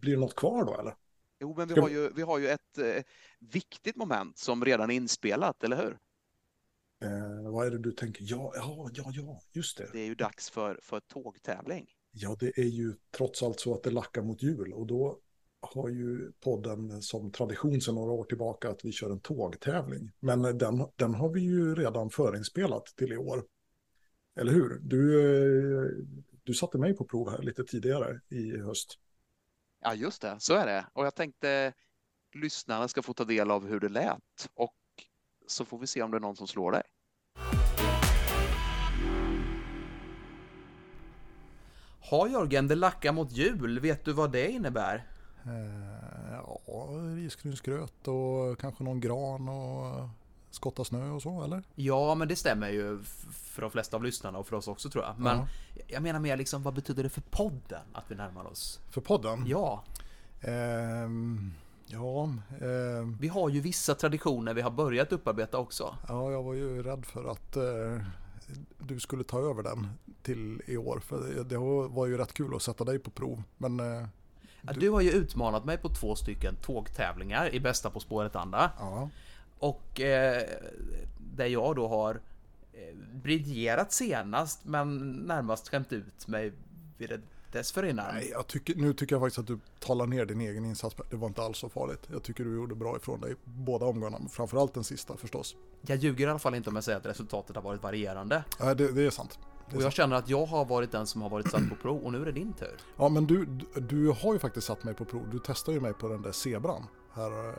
blir det något kvar då eller? Jo, men vi har ju, vi har ju ett eh, viktigt moment som redan är inspelat, eller hur? Eh, vad är det du tänker? Ja, ja, ja, ja, just det. Det är ju dags för, för tågtävling. Ja, det är ju trots allt så att det lackar mot jul och då har ju podden som tradition sedan några år tillbaka att vi kör en tågtävling. Men den, den har vi ju redan förinspelat till i år. Eller hur? Du, eh, du satte mig på prov här lite tidigare i höst. Ja, just det. Så är det. Och jag tänkte lyssnarna ska få ta del av hur det lät och så får vi se om det är någon som slår dig. Har Jörgen, det lackar mot jul. Vet du vad det innebär? Eh, ja, risgrynsgröt och kanske någon gran och skotta snö och så, eller? Ja, men det stämmer ju för de flesta av lyssnarna och för oss också tror jag. Men ja. jag menar mer liksom, vad betyder det för podden att vi närmar oss? För podden? Ja. Ehm, ja. Ehm. Vi har ju vissa traditioner vi har börjat upparbeta också. Ja, jag var ju rädd för att eh, du skulle ta över den till i år. För det var ju rätt kul att sätta dig på prov. Men eh, du... du... har ju utmanat mig på två stycken tågtävlingar i bästa På spåret-anda. Ja. Och eh, där jag då har eh, briljerat senast men närmast skämt ut mig vid det dessförinnan. Nej, jag tycker, nu tycker jag faktiskt att du talar ner din egen insats. Det var inte alls så farligt. Jag tycker du gjorde bra ifrån dig båda omgångarna, framförallt den sista förstås. Jag ljuger i alla fall inte om jag säger att resultatet har varit varierande. Nej, det, det är sant. Det är och jag sant. känner att jag har varit den som har varit satt på prov och nu är det din tur. Ja, men du, du har ju faktiskt satt mig på prov. Du testade ju mig på den där zebran här eh,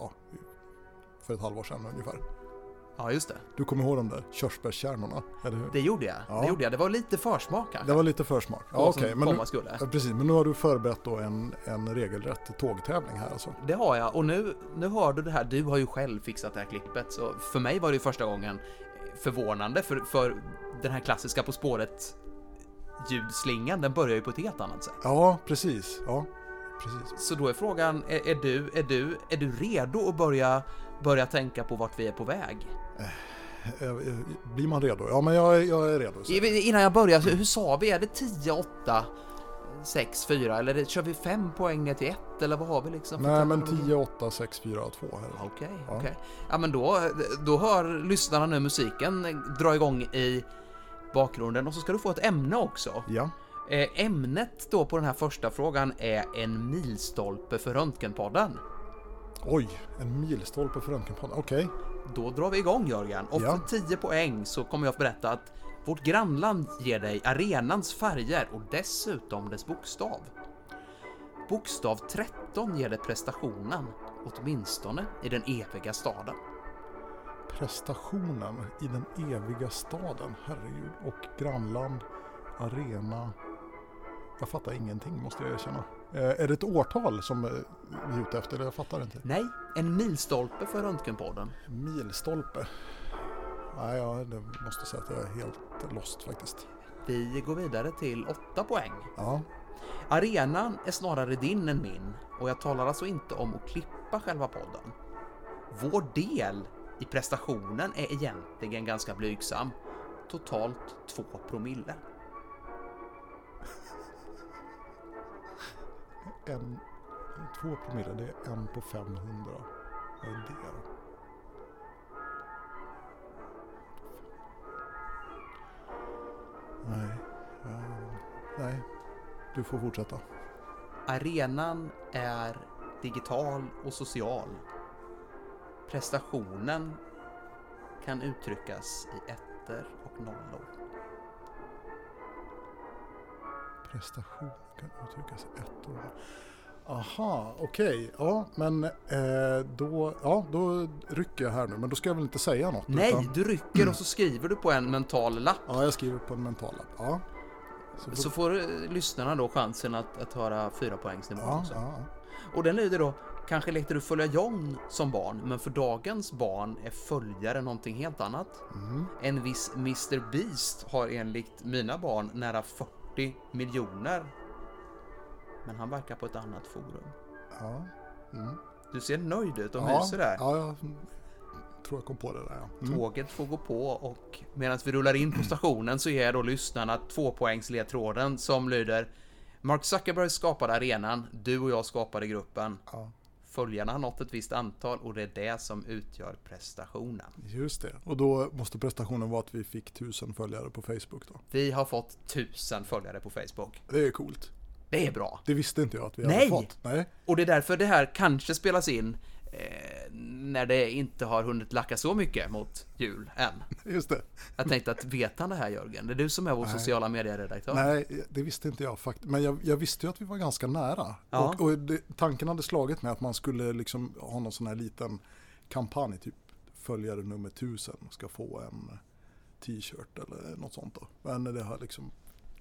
ja, för ett halvår sedan ungefär. Ja, just det. Du kommer ihåg de där körsbärskärnorna, eller hur? Det gjorde jag. Ja. Det gjorde jag. Det var lite försmak kanske. Det var lite försmak. Ja, okej. Okay. Men, ja, precis. Men nu har du förberett då en, en regelrätt tågtävling här alltså? Det har jag. Och nu, nu hör du det här. Du har ju själv fixat det här klippet. Så för mig var det första gången förvånande. För, för den här klassiska På spåret ljudslingan, den börjar ju på ett helt annat sätt. Ja, precis. Ja, precis. Så då är frågan, är, är, du, är, du, är du redo att börja, börja tänka på vart vi är på väg? Eh, blir man redo? Ja, men jag, jag är redo. Så. Innan jag börjar, hur sa vi? Är det 10, 8, 6, 4 eller kör vi 5 poäng ner till 1 eller vad har vi liksom? Nej, men 10, 8, 6, 4, 2 här. Okej, okay, okej. Okay. Ja, men då, då hör lyssnarna nu musiken dra igång i bakgrunden och så ska du få ett ämne också. Ja. Eh, ämnet då på den här första frågan är en milstolpe för Röntgenpodden. Oj, en milstolpe för Röntgenpodden, okej. Okay. Då drar vi igång Jörgen och ja. för 10 poäng så kommer jag att berätta att vårt grannland ger dig arenans färger och dessutom dess bokstav. Bokstav 13 ger dig prestationen, åtminstone i den eviga staden prestationen i den eviga staden. Herregud. Och grannland, arena. Jag fattar ingenting måste jag erkänna. Eh, är det ett årtal som vi är ute efter? Jag fattar inte. Nej, en milstolpe för Röntgenpodden. Milstolpe. Nej, jag måste säga att jag är helt lost faktiskt. Vi går vidare till åtta poäng. Ja. Arenan är snarare din än min och jag talar alltså inte om att klippa själva podden. Vår del i prestationen är egentligen ganska blygsam. Totalt 2 promille. En, två promille, det är en på 500. Vad är det då? Nej, uh, nej, du får fortsätta. Arenan är digital och social Prestationen kan uttryckas i ettor och nollor. Prestation kan uttryckas i ettor nollor. Aha, okej. Okay. Ja, men eh, då, ja, då rycker jag här nu. Men då ska jag väl inte säga något? Nej, utan... du rycker och så skriver du på en mental lapp. Ja, jag skriver på en mental lapp. Ja. Så, så får eh, lyssnarna då chansen att, att höra fyra poängsnivån ja, också. Ja. Och den lyder då Kanske lekte du följa John som barn, men för dagens barn är följare någonting helt annat. Mm. En viss Mr Beast har enligt mina barn nära 40 miljoner. Men han verkar på ett annat forum. Ja. Mm. Du ser nöjd ut och ja, myser där. Ja, jag tror jag kom på det där. Ja. Mm. Tåget får gå på och medan vi rullar in på stationen så ger då lyssnarna tvåpoängsledtråden som lyder Mark Zuckerberg skapade arenan, du och jag skapade gruppen. Ja följarna har nått ett visst antal och det är det som utgör prestationen. Just det, och då måste prestationen vara att vi fick tusen följare på Facebook då? Vi har fått tusen följare på Facebook. Det är coolt. Det är bra. Det visste inte jag att vi Nej. hade fått. Nej! Och det är därför det här kanske spelas in eh, när det inte har hunnit lacka så mycket mot jul än. Just det. Jag tänkte att vet han det här Jörgen? Det är du som är vår Nej. sociala medieredaktör. Nej, det visste inte jag faktiskt. Men jag, jag, visste ju att vi var ganska nära. Ja. Och, och det, tanken hade slagit mig att man skulle liksom ha någon sån här liten kampanj, typ följare nummer tusen ska få en t-shirt eller något sånt då. Men det har liksom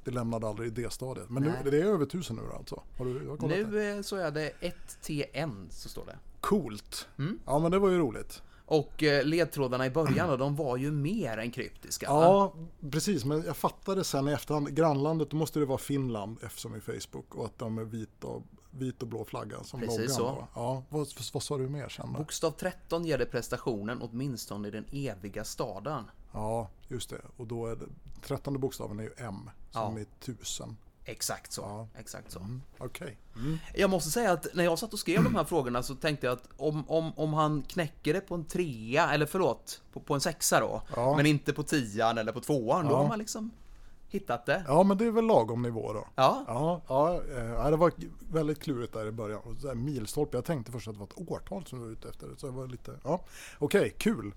det lämnade aldrig det stadiet. Men nu, det är över tusen nu alltså? Har du, har nu det? så är det 1 TN så står det. Coolt! Mm. Ja men det var ju roligt. Och eh, ledtrådarna i början de var ju mer än kryptiska. Ja, precis. Men jag fattade sen i efterhand. Grannlandet, då måste det vara Finland eftersom i Facebook. Och att de är vit och, vit och blå flagga som Precis loggan. Så. Ja, vad, vad sa du mer sen? Då? Bokstav 13 ger det prestationen åtminstone i den eviga staden. Ja, just det. Och då är det, trettonde bokstaven är ju M som ja. är tusen. Exakt så. Ja. Exakt så. Mm, okay. mm. Jag måste säga att när jag satt och skrev de här frågorna så tänkte jag att om, om, om han knäcker det på en trea, eller förlåt, på, på en sexa då, ja. men inte på tian eller på tvåan, ja. då har man liksom hittat det. Ja, men det är väl lagom nivå då. Ja. Ja, ja äh, det var väldigt klurigt där i början. milstolpe, jag tänkte först att det var ett årtal som du var ute efter. Så jag var lite, ja, okej, okay, kul.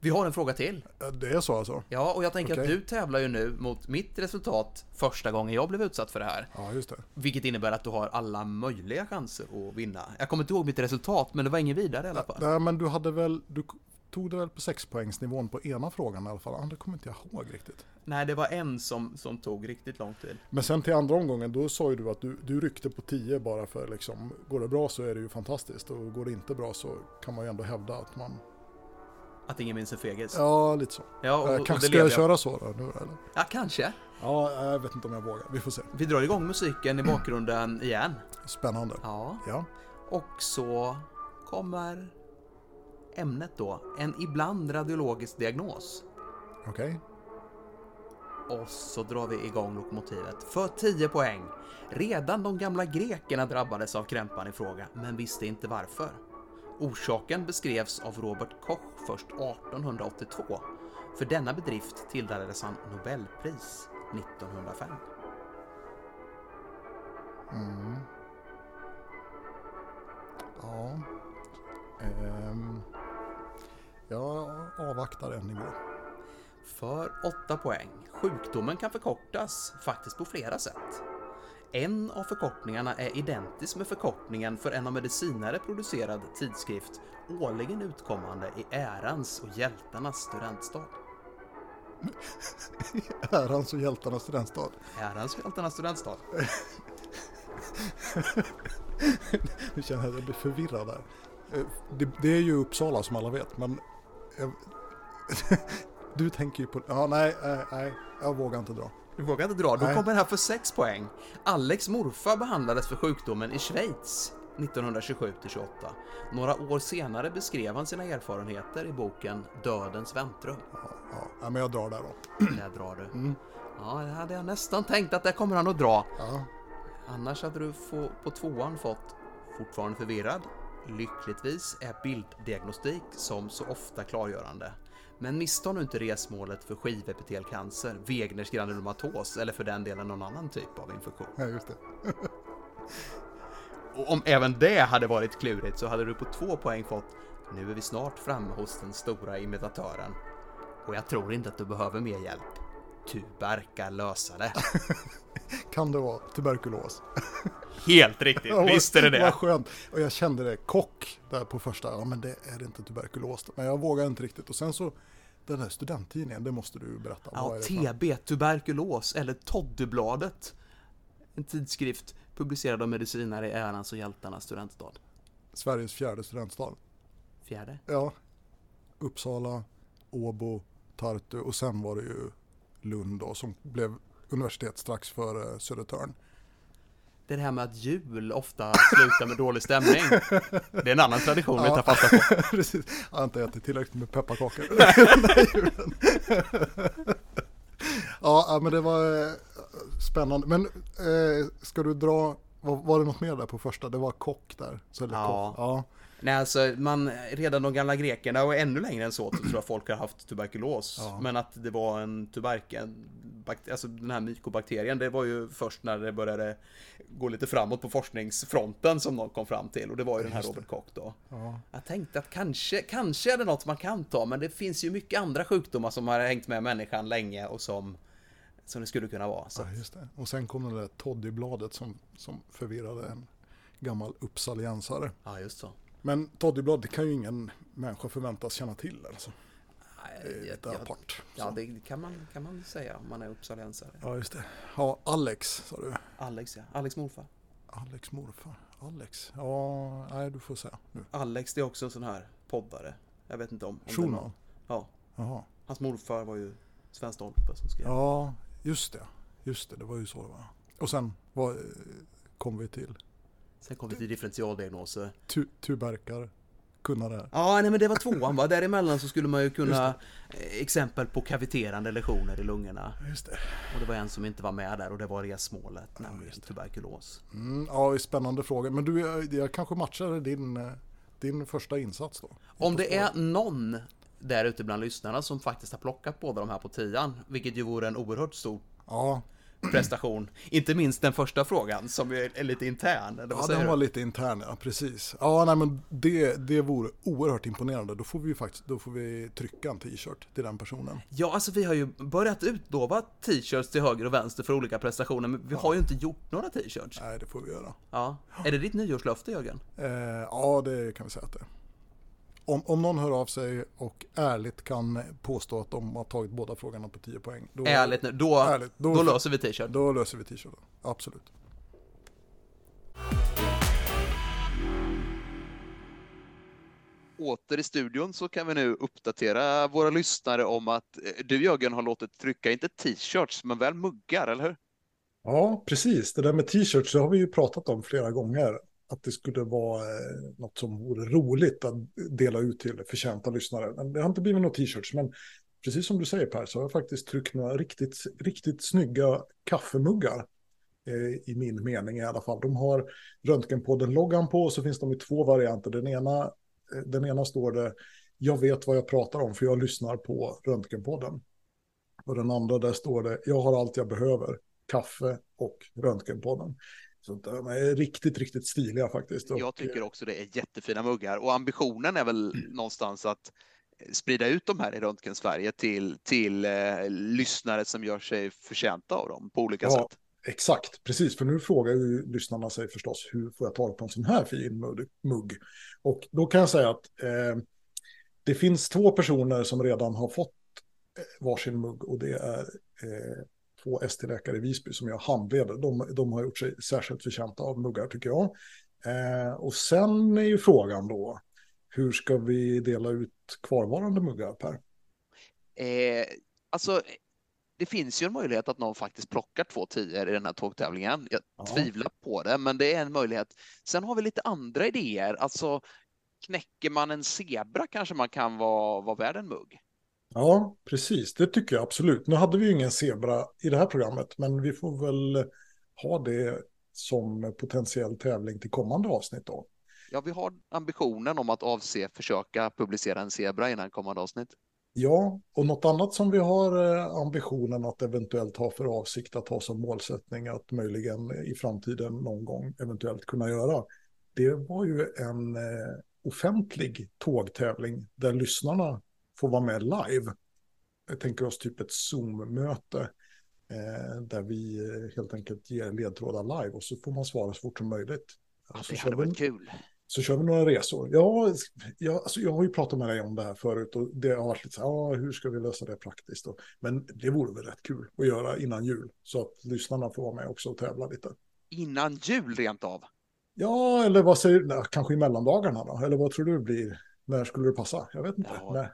Vi har en fråga till. Det är så alltså? Ja, och jag tänker okay. att du tävlar ju nu mot mitt resultat första gången jag blev utsatt för det här. Ja, just det. Vilket innebär att du har alla möjliga chanser att vinna. Jag kommer inte ihåg mitt resultat, men det var ingen vidare i alla fall. Nej, men du hade väl... Du tog det väl på sexpoängsnivån på ena frågan i alla fall. Andra kommer inte jag ihåg riktigt. Nej, det var en som, som tog riktigt lång tid. Men sen till andra omgången, då sa ju du att du, du ryckte på 10 bara för liksom, går det bra så är det ju fantastiskt och går det inte bra så kan man ju ändå hävda att man... Att ingen minns en fegis? Ja, lite så. Ja, och, och kanske ska jag, jag köra så då nu eller? Ja, kanske. Ja, jag vet inte om jag vågar. Vi får se. Vi drar igång musiken i bakgrunden igen. Spännande. Ja. ja. Och så kommer ämnet då, en ibland radiologisk diagnos. Okej. Okay. Och så drar vi igång lokomotivet för 10 poäng. Redan de gamla grekerna drabbades av krämpan i fråga, men visste inte varför. Orsaken beskrevs av Robert Koch först 1882. För denna bedrift tilldelades han Nobelpris 1905. Mm. Ja. Um. Jag avvaktar en nivå. För 8 poäng. Sjukdomen kan förkortas, faktiskt på flera sätt. En av förkortningarna är identisk med förkortningen för en av medicinare producerad tidskrift årligen utkommande i ärans och hjältarnas studentstad. ärans och hjältarnas studentstad? Ärans och hjältarnas studentstad. nu känner jag att jag blir förvirrad där. Eh, det, det, är ju Uppsala som alla vet, men jag, du tänker ju på... Ja, nej, nej, nej, jag vågar inte dra. Du vågar inte dra? Då kommer den här för 6 poäng. Alex morfar behandlades för sjukdomen i Schweiz 1927 28. Några år senare beskrev han sina erfarenheter i boken Dödens väntrum. Ja, ja. men jag drar där då. Där drar du. Mm. Ja, det hade jag nästan tänkt att det kommer han att dra. Ja. Annars hade du få, på tvåan fått Fortfarande förvirrad? Lyckligtvis är bilddiagnostik som så ofta klargörande. Men missta nu inte resmålet för skivepitelcancer, Wegners granulomatos eller för den delen någon annan typ av infektion. Ja, just det. Och om även det hade varit klurigt så hade du på två poäng fått Nu är vi snart framme hos den stora imitatören. Och jag tror inte att du behöver mer hjälp. Tuberka lösa det. kan det vara tuberkulos? Helt riktigt, ja, visst är det det. Vad skönt. Och jag kände det, kock där på första, ja men det är inte tuberkulos. Men jag vågar inte riktigt. Och sen så, den där studenttidningen, det måste du berätta. Ja, TB, tuberkulos, eller Toddybladet. En tidskrift publicerad av medicinare i ärans och hjältarnas studentstad. Sveriges fjärde studentstad. Fjärde? Ja. Uppsala, Åbo, Tartu och sen var det ju Lund då, som blev universitet strax före Södertörn. Det är det här med att jul ofta slutar med dålig stämning. Det är en annan tradition ja. vi tar fasta på. Precis. Jag har inte ätit tillräckligt med pepparkakor. ja, men det var eh, spännande. Men eh, ska du dra, var, var, det något mer där på första? Det var kock där. Så ja. Kock. ja. Nej, alltså man, redan de gamla grekerna och ännu längre än så, tror jag folk har haft tuberkulos. Ja. Men att det var en tuberkel, alltså den här mykobakterien, det var ju först när det började gå lite framåt på forskningsfronten som någon kom fram till. Och det var ju den här Robert Koch då. Ja. Jag tänkte att kanske, kanske är det något man kan ta, men det finns ju mycket andra sjukdomar som har hängt med människan länge och som som det skulle kunna vara. Så. Ja, just det. Och sen kom det där Toddybladet som, som förvirrade en gammal uppsaliensare. Ja, just så. Men toddyblad, det kan ju ingen människa förväntas känna till. Alltså. Nej, det är apart. Ja, det kan man, kan man säga om man är uppsalensare. Ja, just det. Ja, Alex sa du. Alex, ja. Alex morfar. Alex morfar. Alex. Ja, nej du får säga nu. Alex, det är också en sån här poddare. Jag vet inte om... om Schulman? Ja. Jaha. Hans morfar var ju Sven Stolpe som skrev. Ja, just det. Just det, det var ju så det var. Och sen vad kom vi till? Sen kom vi till differentialdiagnoser. Tu tuberkar, kunna det. Ja, nej men det var tvåan va. Däremellan så skulle man ju kunna eh, exempel på kaviterande lesioner i lungorna. Just det. Och det var en som inte var med där och det var resmålet, ja, nämligen tuberkulos. Mm, ja, spännande fråga. Men du, jag, jag kanske matchade din, eh, din första insats då? Om det är någon där ute bland lyssnarna som faktiskt har plockat båda de här på tian, vilket ju vore en oerhört stor ja prestation. Inte minst den första frågan som är lite intern. ja, den var lite intern, ja precis. Ja, nej men det, det vore oerhört imponerande. Då får vi ju faktiskt, då får vi trycka en t-shirt till den personen. Ja, alltså vi har ju börjat utlova t-shirts till höger och vänster för olika prestationer, men vi ja. har ju inte gjort några t-shirts. Nej, det får vi göra. Ja. Är det ditt nyårslöfte, Jörgen? Eh, ja, det kan vi säga att det är. Om, om någon hör av sig och ärligt kan påstå att de har tagit båda frågorna på 10 poäng. Då, ärligt nu, då, ärligt, då, då löser vi t-shirt. Då löser vi t-shirten, absolut. åter i studion så kan vi nu uppdatera våra lyssnare om att eh, du Jörgen har låtit trycka inte t-shirts men väl muggar, eller hur? Ja, precis. Det där med t-shirts har vi ju pratat om flera gånger. Att det skulle vara eh, något som vore roligt att dela ut till förtjänta lyssnare. Men det har inte blivit några t-shirts. Men precis som du säger Per så har jag faktiskt tryckt några riktigt, riktigt snygga kaffemuggar. Eh, I min mening i alla fall. De har Röntgenpodden-loggan på och så finns de i två varianter. Den ena eh, den ena står det jag vet vad jag pratar om för jag lyssnar på Röntgenpodden. Och den andra där står det jag har allt jag behöver, kaffe och Röntgenpodden. Så de är riktigt, riktigt stiliga faktiskt. Jag tycker också det är jättefina muggar och ambitionen är väl mm. någonstans att sprida ut de här i Röntgen-Sverige till, till eh, lyssnare som gör sig förtjänta av dem på olika ja, sätt. Exakt, precis. För nu frågar ju lyssnarna sig förstås hur får jag tag på en sån här fin mugg? Och då kan jag säga att eh, det finns två personer som redan har fått eh, varsin mugg och det är eh, två ST-läkare i Visby som jag handleder. De, de har gjort sig särskilt förtjänta av muggar tycker jag. Eh, och sen är ju frågan då, hur ska vi dela ut kvarvarande muggar Per? Eh, alltså det finns ju en möjlighet att någon faktiskt plockar två tior i den här tågtävlingen. Jag ja. tvivlar på det, men det är en möjlighet. Sen har vi lite andra idéer. Alltså, knäcker man en zebra kanske man kan vara, vara värd en mugg. Ja, precis. Det tycker jag absolut. Nu hade vi ju ingen zebra i det här programmet, men vi får väl ha det som potentiell tävling till kommande avsnitt då. Ja, vi har ambitionen om att avse försöka publicera en zebra innan kommande avsnitt. Ja, och något annat som vi har eh, ambitionen att eventuellt ha för avsikt att ha som målsättning att möjligen i framtiden någon gång eventuellt kunna göra. Det var ju en eh, offentlig tågtävling där lyssnarna får vara med live. Jag tänker oss typ ett Zoom-möte eh, där vi helt enkelt ger ledtrådar live och så får man svara så fort som möjligt. Ja, det hade varit kul så kör vi några resor. Ja, jag, alltså jag har ju pratat med dig om det här förut och det har varit lite så här, ja, hur ska vi lösa det praktiskt? Då? Men det vore väl rätt kul att göra innan jul så att lyssnarna får vara med också och tävla lite. Innan jul rent av? Ja, eller vad säger du, kanske i mellandagarna då? Eller vad tror du blir, när skulle det passa? Jag vet inte. Ja,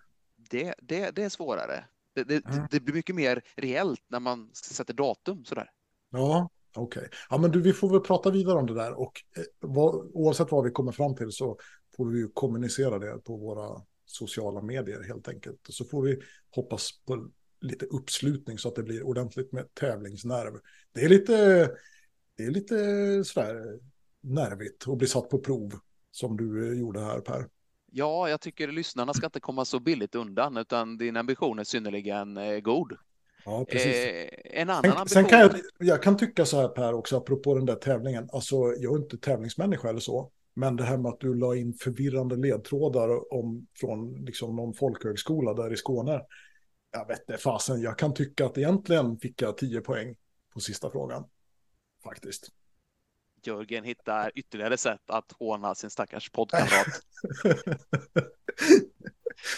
det, det, det är svårare. Det, det, mm. det, blir mycket mer reellt när man sätter datum sådär. Ja, Okej, okay. ja men du, vi får väl prata vidare om det där och eh, vad, oavsett vad vi kommer fram till så får vi ju kommunicera det på våra sociala medier helt enkelt. Och så får vi hoppas på lite uppslutning så att det blir ordentligt med tävlingsnerv. Det är lite, det är lite sådär nervigt att bli satt på prov som du eh, gjorde här Per. Ja, jag tycker lyssnarna ska inte komma så billigt undan utan din ambition är synnerligen eh, god. Ja, precis. Eh, en annan sen, ambition... sen kan jag, jag kan tycka så här Per också, apropå den där tävlingen. Alltså, jag är inte tävlingsmänniska eller så. Men det här med att du la in förvirrande ledtrådar om, från liksom någon folkhögskola där i Skåne. Jag vet inte fasen, jag kan tycka att egentligen fick jag 10 poäng på sista frågan. Faktiskt. Jörgen hittar ytterligare sätt att håna sin stackars poddkamrat.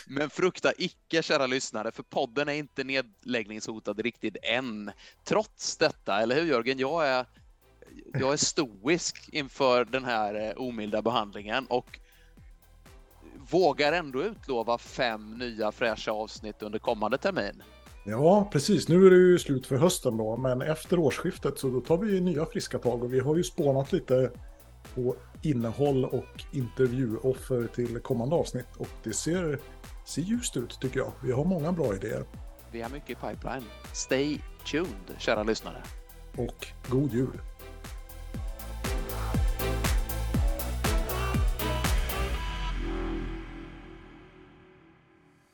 Men frukta icke, kära lyssnare, för podden är inte nedläggningshotad riktigt än. Trots detta, eller hur Jörgen? Jag är, jag är stoisk inför den här eh, omilda behandlingen och vågar ändå utlova fem nya fräscha avsnitt under kommande termin. Ja, precis. Nu är det ju slut för hösten då, men efter årsskiftet så då tar vi nya friska tag och vi har ju spånat lite på innehåll och intervjuoffer till kommande avsnitt och det ser, ser ljust ut tycker jag. Vi har många bra idéer. Vi har mycket i pipeline. Stay tuned, kära lyssnare. Och god jul!